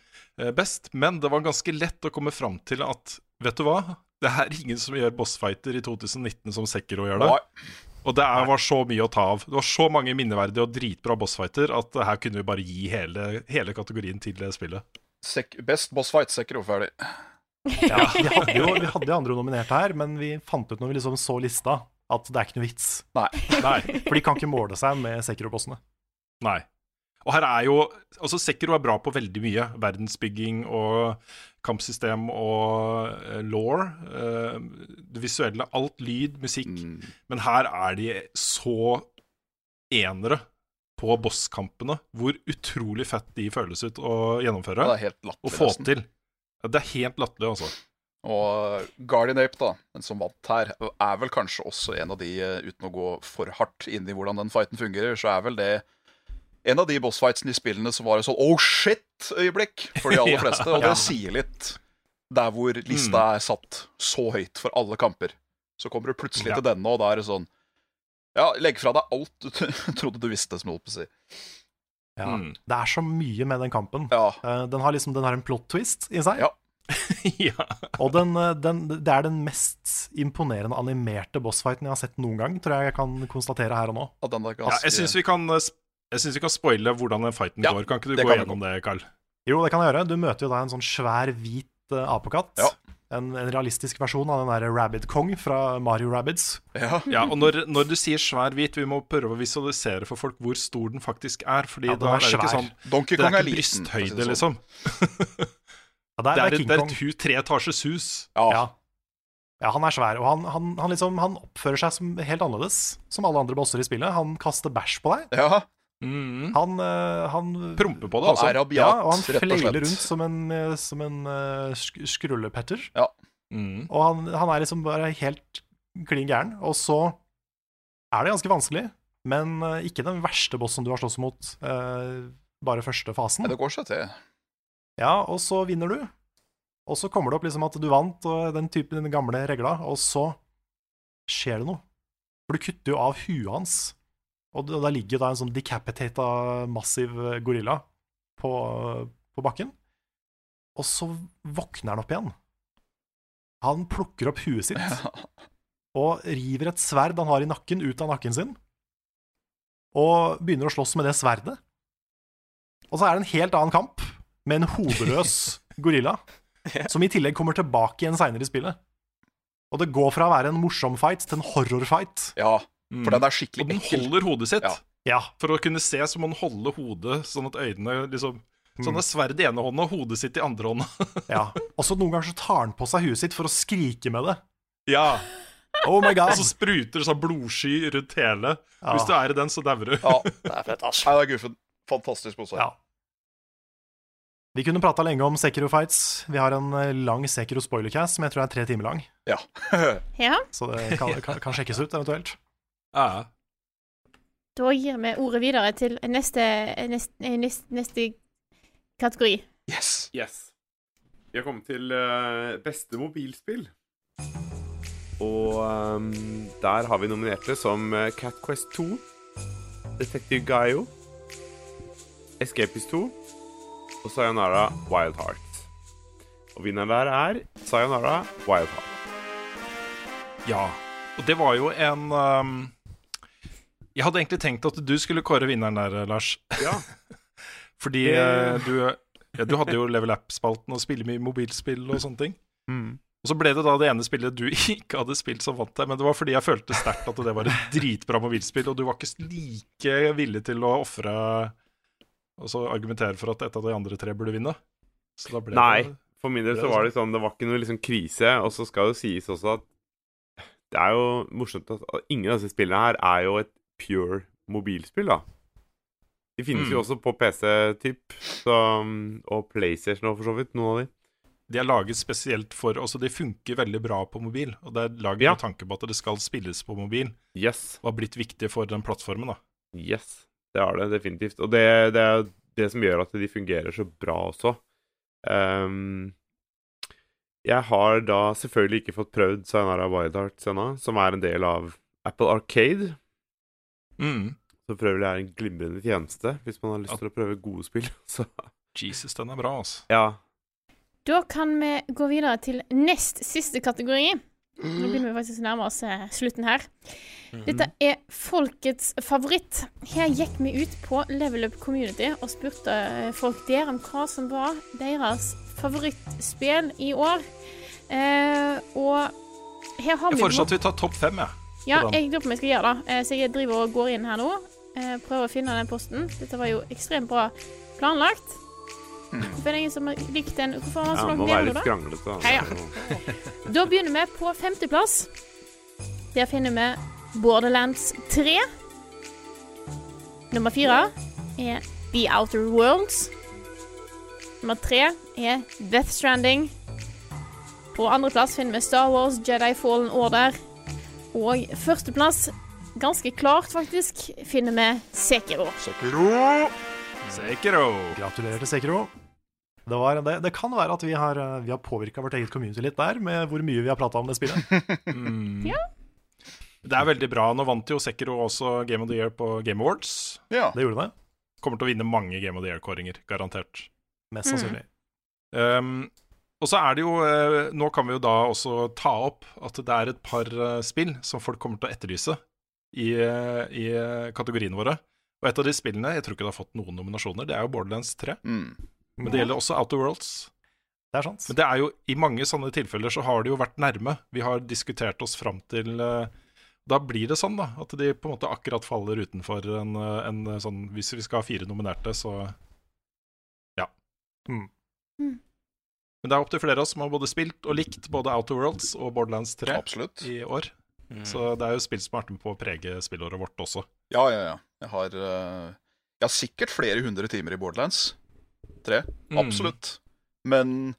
eh, best, men det var ganske lett å komme fram til at vet du hva? Det er ingen som gjør bossfighter i 2019 som Sekiro gjør det. Og det er, var så mye å ta av. Det var så mange minneverdige og dritbra bossfighter at her kunne vi bare gi hele, hele kategorien til det spillet. Sek best bossfight, Sekiro, ferdig. Ja, vi hadde jo vi hadde andre nominerte her, men vi fant ut når vi liksom så lista, at det er ikke noe vits. Nei. Nei. For de kan ikke måle seg med Sekiro-bossene. Nei. Og her er jo Altså, Sekiro er bra på veldig mye. Verdensbygging og kampsystem og uh, law. eh, det visuelle. Alt. Lyd, musikk. Men her er de så enere på bosskampene. Hvor utrolig fett de føles ut å gjennomføre. Det er helt latterlig, Og få nesten. til. Det er helt latterlig, altså. Og Guardian Ape, da, den som vant her, er vel kanskje også en av de, eh, uten å gå for hardt inn i hvordan den fighten fungerer, så er vel det en av de bossfightsene i spillene som var et sånn oh shit-øyeblikk for de aller Ja. fleste. Og det sier litt der hvor lista Mm. er satt så høyt for alle kamper. Så kommer du plutselig Ja. til denne, og da er det sånn Ja, legg fra deg alt du trodde du visste, som jeg holdt på å si. Ja, Mm. Det er så mye med den kampen. Ja. Den har liksom Den har en plot twist i seg. Ja Og den, eh, den, det er den mest imponerende animerte bossfighten jeg har sett noen gang, tror jeg jeg kan konstatere her og nå. Ja, jeg syns vi kan eh, Jeg synes vi kan spoile hvordan den fighten Ja, går. Kan ikke du gå gjennom det, Carl? Jo, det kan jeg gjøre. Du møter jo da en sånn svær, hvit uh, apekatt. En, en realistisk versjon av den der Rabbit Kong fra Mario Rabbids. Ja, og når, når du sier svær hvit, vi må prøve å visualisere for folk hvor stor den faktisk er. Fordi Ja, da er er det ikke sånn Donkey Det Kong er er liten, brysthøyde, sånn. liksom. Ja, det er, det er, det er et, er hu- treetasjes hus. Ja. ja, han er svær, og han, han, han, liksom, han oppfører seg som helt annerledes som alle andre bosser i spillet. Han kaster bæsj på deg. Ja. Han, eh, han Promper på det, Han altså. er rabiat, ja, og han fleiler rundt som en, eh, som en eh, sk skrullepetter. Ja. Mm. Og han, han er liksom bare helt klin gæren. Og så er det ganske vanskelig, men ikke den verste bossen du har slåss mot uh, bare første fasen. Det går seg til. Ja, og så vinner du. Og så kommer det opp liksom at du vant, og den typen den gamle regla, og så skjer det noe. For du kutter jo av huet hans, og da ligger da en sånn decapitata massiv eh, gorilla på, på bakken. Og så våkner han opp igjen. Han plukker opp huet sitt og river et sverd han har i nakken, ut av nakken sin, og begynner å slåss med det sverdet. Og så er det en helt annen kamp, med en hodeløs gorilla, som i tillegg kommer tilbake igjen seinere i spillet. Og det går fra å være en morsom fight til en horrorfight. Ja, Mm. for den er skikkelig ekkel. Og den ekkel. holder hodet sitt. Ja. For å kunne se så må den holde hodet sånn at øynene liksom Mm. Sånn er sverd i ene hånda og hodet sitt i andre hånda. Ja. Og så noen ganger så tar han på seg huet sitt for å skrike med det. Ja. Oh my god. Og så spruter det sånn blodsky rundt hele. Ja. Hvis du er i den, så dauer du. Ja, det er fett, ass. Nei, det er guffen. Fantastisk pose. Ja. Vi kunne prata lenge om Sekiro Fights. Vi har en eh, lang Sekiro spoilercast som jeg tror er tre timer lang. Ja. Ja. Så det kan, kan, kan sjekkes ut, eventuelt. Ja. Da gir vi ordet videre til neste, neste, neste, neste kategori. Yes. Yes. Vi har kommet til eh, beste mobilspill. Og um, der har vi nominerte som eh, Cat Quest 2, Detective Gaio, Escapist 2 og Sayonara Wild Heart. Og vinneren der er Sayonara Wild Heart. Ja. Og det var jo en um, Jeg hadde egentlig tenkt at du skulle kåre vinneren der, Lars. Ja. Fordi Det- eh, du, ja, du hadde jo Level Up-spalten og spille mye mobilspill og sånne ting. Mm. Og så ble det da det ene spillet du ikke hadde spilt som vant deg, men det var fordi jeg følte sterkt at det var et dritbra mobilspill, og du var ikke like villig til å ofre Og så argumentere for at et av de andre tre burde vinne. Så da ble Nei, det for min del så var sånn. det sånn Det var ikke noe liksom krise. Og så skal det sies også at det er jo morsomt at ingen av disse spillene her er jo et pure mobilspill, da. De finnes Mm. jo også på PC, typ, og PlayStation og for så vidt, noen av de. De er laget spesielt for Altså, de funker veldig bra på mobil, og det er laget Ja. med tanke på at det skal spilles på mobil. Yes. Og har blitt viktig for den plattformen, da. Yes, det har det definitivt. Og det, det er det som gjør at de fungerer så bra også. Um, jeg har da selvfølgelig ikke fått prøvd Sayonara Wild Hearts ennå, som er en del av Apple Arcade. Mm. Så for øvrig er en glimrende tjeneste hvis man har lyst til å prøve gode spill. Så Jesus, den er bra, altså. ja. Da kan vi gå videre til nest siste kategori. Nå begynner vi faktisk å nærme oss eh, slutten her. Dette er folkets favoritt. Her gikk vi ut på Level Up Community og spurte eh, folk der om hva som var deres favorittspill i år. Eh, og her har Jeg vi foreslår at vi tar topp fem, jeg. Ja, den. jeg lurer på om jeg skal gjøre det. Eh, Så jeg driver og går inn her nå. eh, Prøver å finne den posten. Dette var jo ekstremt bra planlagt. Hvorfor er det ingen som har likt den? Hvorfor har han ja så man langt ned nå, da? kranglete. da. Ja, ja. Da begynner vi på femteplass. Der finner vi Borderlands 3. Nummer fire er The Outer Worlds. Nummer tre er Death Stranding. På andreplass finner vi Star Wars Jedi Fallen Order. Og førsteplass, ganske klart faktisk, finner vi Sekiro. Sekiro! Sekiro. Gratulerer til Sekiro. Det, var, det, det kan være at vi har, eh, vi har påvirka vårt eget community litt der, med hvor mye vi har prata om det spillet. Mm. Ja. Det er veldig bra. Nå vant jo Sekiro også Game of the Year på Game Awards. Ja. Det gjorde det. Kommer til å vinne mange Game of the Year-kåringer, garantert. Mest sannsynlig. Um, og så er det jo eh, Nå kan vi jo da også ta opp at det er et par eh, spill som folk kommer til å etterlyse i, eh, i kategoriene våre. Og et av de spillene, jeg tror ikke det har fått noen nominasjoner, det er jo Borderlands 3. Mm. Men det gjelder også Outer Worlds. Det er sant. Men det er jo, i mange sånne tilfeller så har det jo vært nærme. Vi har diskutert oss fram til Da blir det sånn, da. At de på en måte akkurat faller utenfor en, en sånn Hvis vi skal ha fire nominerte, så Ja. Mm. Mm. Men det er opptil flere av oss som har både spilt og likt både Outer Worlds og Borderlands 3 Absolutt. i år. Mm. Så det er jo spill som har vært med på å prege spillåret vårt også. Ja, ja, ja. Jeg har, uh, jeg har sikkert flere hundre timer i Borderlands 3. Mm. Absolutt. Men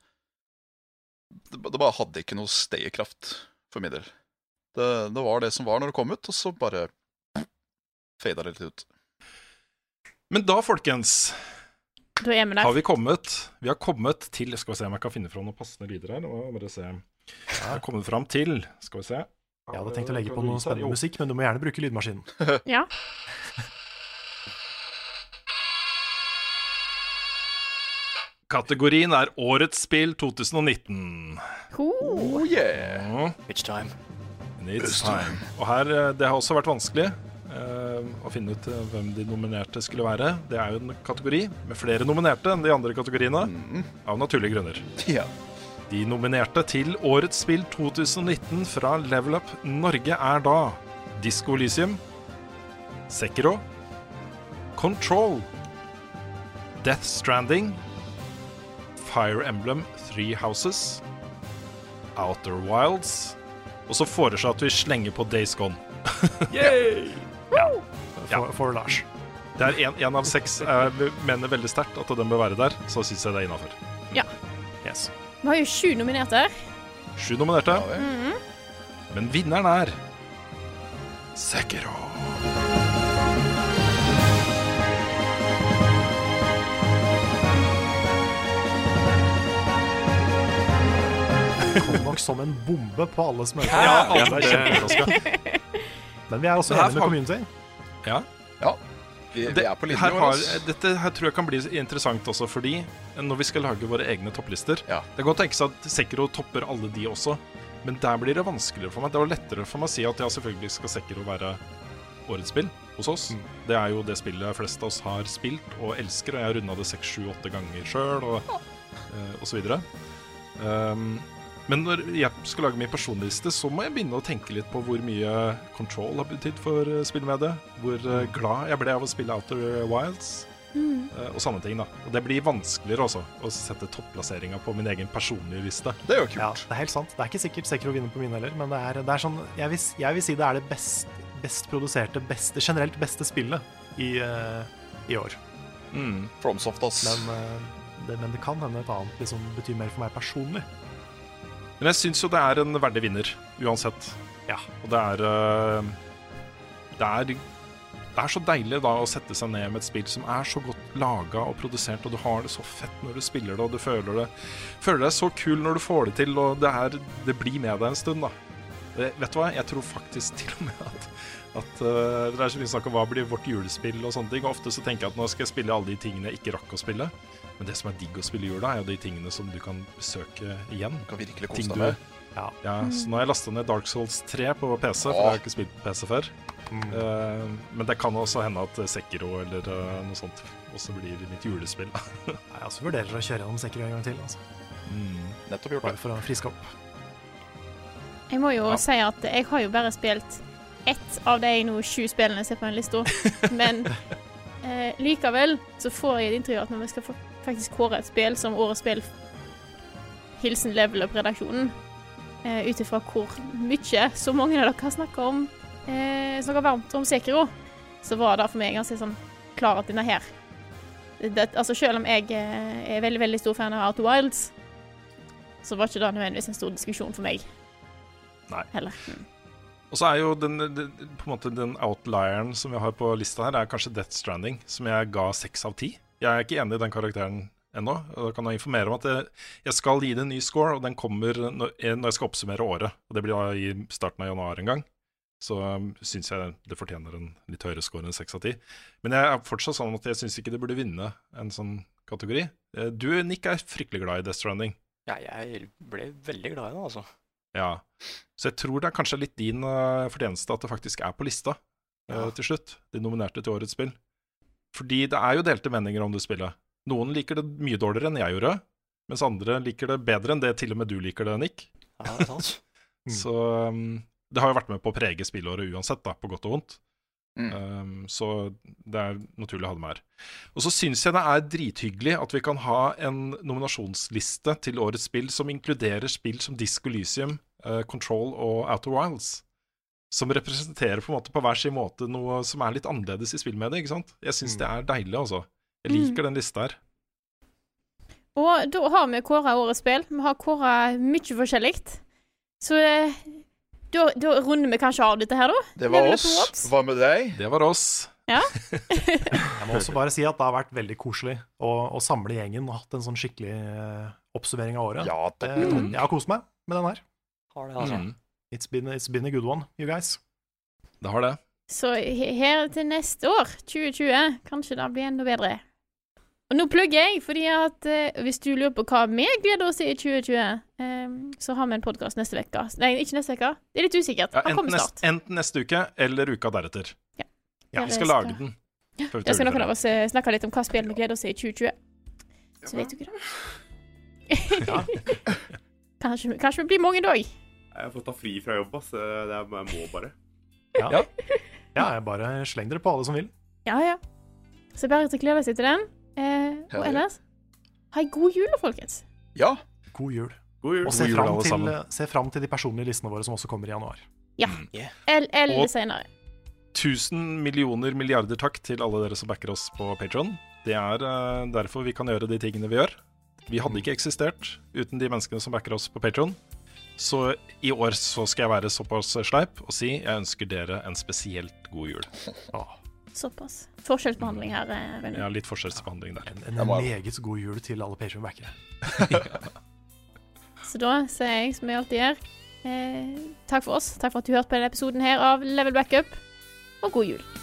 det, det bare hadde ikke noe stayerkraft for min del. Det, det var det som var når det kom ut, og så bare fada det litt ut. Men da, folkens, Da er med der. har vi kommet Vi har kommet til Skal vi se om jeg kan finne fram noen passende lyder her. Nå bare se. Jeg har kommet fram til Skal vi se. Jeg hadde tenkt å legge på noe spennende musikk, men du må gjerne bruke lydmaskinen. Ja. Kategorien er Årets spill 2019. Oh, yeah! It's time. It's time. Og her, eh, Det har også vært vanskelig å finne ut eh, hvem de nominerte skulle være. Det er jo en kategori med flere nominerte enn de andre kategoriene, av naturlige grunner. Ja. De nominerte til Årets spill 2019 fra Level Up Norge er da Disko Elysium, Sekiro, Control, Death Stranding, Fire Emblem Three Houses, Outer Wilds Og så foreslår at vi slenger på Days Gone. Yay! Ja. For, for Lars. Det er én av seks. Jeg mener veldig sterkt at den bør være der. Så syns jeg det er innafor. Ja. Yes. Vi har jo sju nominerte. Sju nominerte. Mhm. Men vinneren er Sekiro. Det Kom nok som en bombe på alle som hørte. Ja, alle er kjempeoverraska. Men vi er også enige med kommunen community. Ja. Ja. Vi, vi er på linje her har, dette her tror jeg kan bli interessant også, fordi når vi skal lage våre egne topplister Ja. Det kan godt tenkes at Sekiro topper alle de også, men der blir det vanskeligere for meg. Det var lettere for meg å si at ja, selvfølgelig skal Sekiro være årets spill hos oss. Mm. Det er jo det spillet flest av oss har spilt og elsker, og jeg har runda det seks, sju, åtte ganger sjøl, og, eh, og så videre. Um, men når jeg skal lage min personliste, så må jeg begynne å tenke litt på hvor mye Control har betydd for uh, spillmediet. Hvor eh, glad jeg ble av å spille Outer Wilds. Mm. eh, og sånne ting da Og Det blir vanskeligere også å sette topplasseringa på min egen personlige liste. Det er jo kult. Ja, det er helt sant. Det er ikke sikkert Sekro vinner på min heller, men det er, det er sånn jeg vil, jeg vil si det er det best, best produserte, beste, generelt beste spillet i, uh, i år. Mm. Fromsoft, ass. Men, uh, det, men det kan hende et annet liksom, betyr mer for meg personlig. Men jeg syns jo det er en verdig vinner, uansett. Ja. Og det er øh, Det er det er så deilig da å sette seg ned med et spill som er så godt laga og produsert, og du har det så fett når du spiller det, og du føler, det, føler deg så kul når du får det til, og det, er, det blir med deg en stund, da. Det, Vet du hva, jeg tror faktisk til og med at, at uh, Det er så mye snakk om hva blir vårt julespill og sånne ting. Og ofte så tenker jeg at nå skal jeg spille alle de tingene jeg ikke rakk å spille. Men det som er digg å spille i jula, er jo de tingene som du kan besøke igjen. Du kan virkelig kose deg med. Ja. Ja, så nå har jeg lasta ned Dark Souls 3 på PC, for Åh. jeg har ikke spilt på PC før. Eh, men det kan også hende at Sekiro eller uh, noe sånt også blir mitt julespill. Jeg også vurderer å kjøre gjennom Sekiro en gang til. Altså. Mm. Nettopp gjort det. Bare for å friske opp. Jeg må jo Ja. si at jeg har jo bare spilt ett av de nå sju spillene jeg ser på den lista, men uh, likevel så får jeg et inntrykk av at når vi skal få faktisk kåre et spill som årets spill, hilsen Level Up-redaksjonen, eh, ut ifra hvor mye så mange av dere snakker om eh, snakker varmt om Sekiro, så var det for meg ganske sånn klar at denne her det, Altså selv om jeg eh, er veldig, veldig stor fan av Out of Wilds, så var ikke det nødvendigvis en stor diskusjon for meg Nei. heller. Og så er jo den, den, på en måte den outlieren som vi har på lista her, er kanskje Death Stranding, som jeg ga seks av ti. Jeg er ikke enig i den karakteren ennå. Da kan jeg informere om at jeg, jeg skal gi det en ny score, og den kommer når, når jeg skal oppsummere året. Og Det blir da i starten av januar en gang. Så um, syns jeg det fortjener en litt høyere score enn seks av ti. Men jeg er fortsatt sånn at jeg syns ikke det burde vinne en sånn kategori. Eh, Du, Nick, er fryktelig glad i Death Stranding. Ja, jeg ble veldig glad i det, altså. Ja. Så jeg tror det er kanskje litt din uh, fortjeneste at det faktisk er på lista eh, til slutt. De nominerte til årets spill. Fordi det er jo delte meninger om det spillet. Noen liker det mye dårligere enn jeg gjorde, mens andre liker det bedre enn det til og med du liker det, Nick. Ja, det er sant. Så um, det har jo vært med på å prege spillåret uansett, da, på godt og vondt. Um, så det er naturlig å ha det med her. Og så syns jeg det er drithyggelig at vi kan ha en nominasjonsliste til årets spill som inkluderer spill som Disco Lysium, uh, Control og Outer Wilds. Som representerer på en måte på hver sin måte noe som er litt annerledes i spillmediet. ikke sant? Jeg syns det er deilig, altså. Jeg liker den lista her. Og da har vi kåra årets spill. Vi har kåra mye forskjellig. Så eh, da, da runder vi kanskje av dette her, da. Det var Level oss. Hva med deg? Det var oss. Ja. Jeg må også bare si at det har vært veldig koselig å, å samle gjengen og hatt en sånn skikkelig uh, oppsummering av året. Ja, det, mm. jeg har kost meg med den her. Har det, altså. Mm, It's been, it's been a good one, you guys. det har det. Så her til neste år, 2020, kanskje det blir enda bedre. Og nå plugger jeg, fordi at eh, hvis du lurer på hva vi gleder oss til i 2020, eh, så har vi en podkast neste uke. Nei, ikke neste uke. Det er litt usikkert. Ja, enten, nest, enten neste uke eller uka deretter. Ja. Ja, vi skal lage den. før Da skal noen av oss snakke litt om hva spill vi gleder oss til i 2020. Så vet du ikke det. kanskje, kanskje vi blir mange da. Jeg får ta fri fra jobb, ass. Det er, jeg må bare. Ja. ja, jeg bare sleng dere på alle som vil. Ja, ja. Så bare til å glede seg til den. Eh, og ellers ha ei god jul, folkens. Ja. God jul. God jul. Og se God jul, fram, alle til, se fram til de personlige listene våre som også kommer i januar. Ja. Yeah. Eller senere. Tusen millioner milliarder takk til alle dere som backer oss på Patron. Det er eh, derfor vi kan gjøre de tingene vi gjør. Vi hadde ikke eksistert uten de menneskene som backer oss på Patron. Så i år så skal jeg være såpass sleip og si jeg ønsker dere en spesielt god jul. Såpass. Forskjellsbehandling her. Eh, Rune. Ja, litt forskjellsbehandling der. En en, meget god jul til alle Patreon-backere. Så da sier jeg, som jeg alltid gjør, eh, takk for oss. Takk for at du hørte på denne episoden her av Level Backup, og god jul.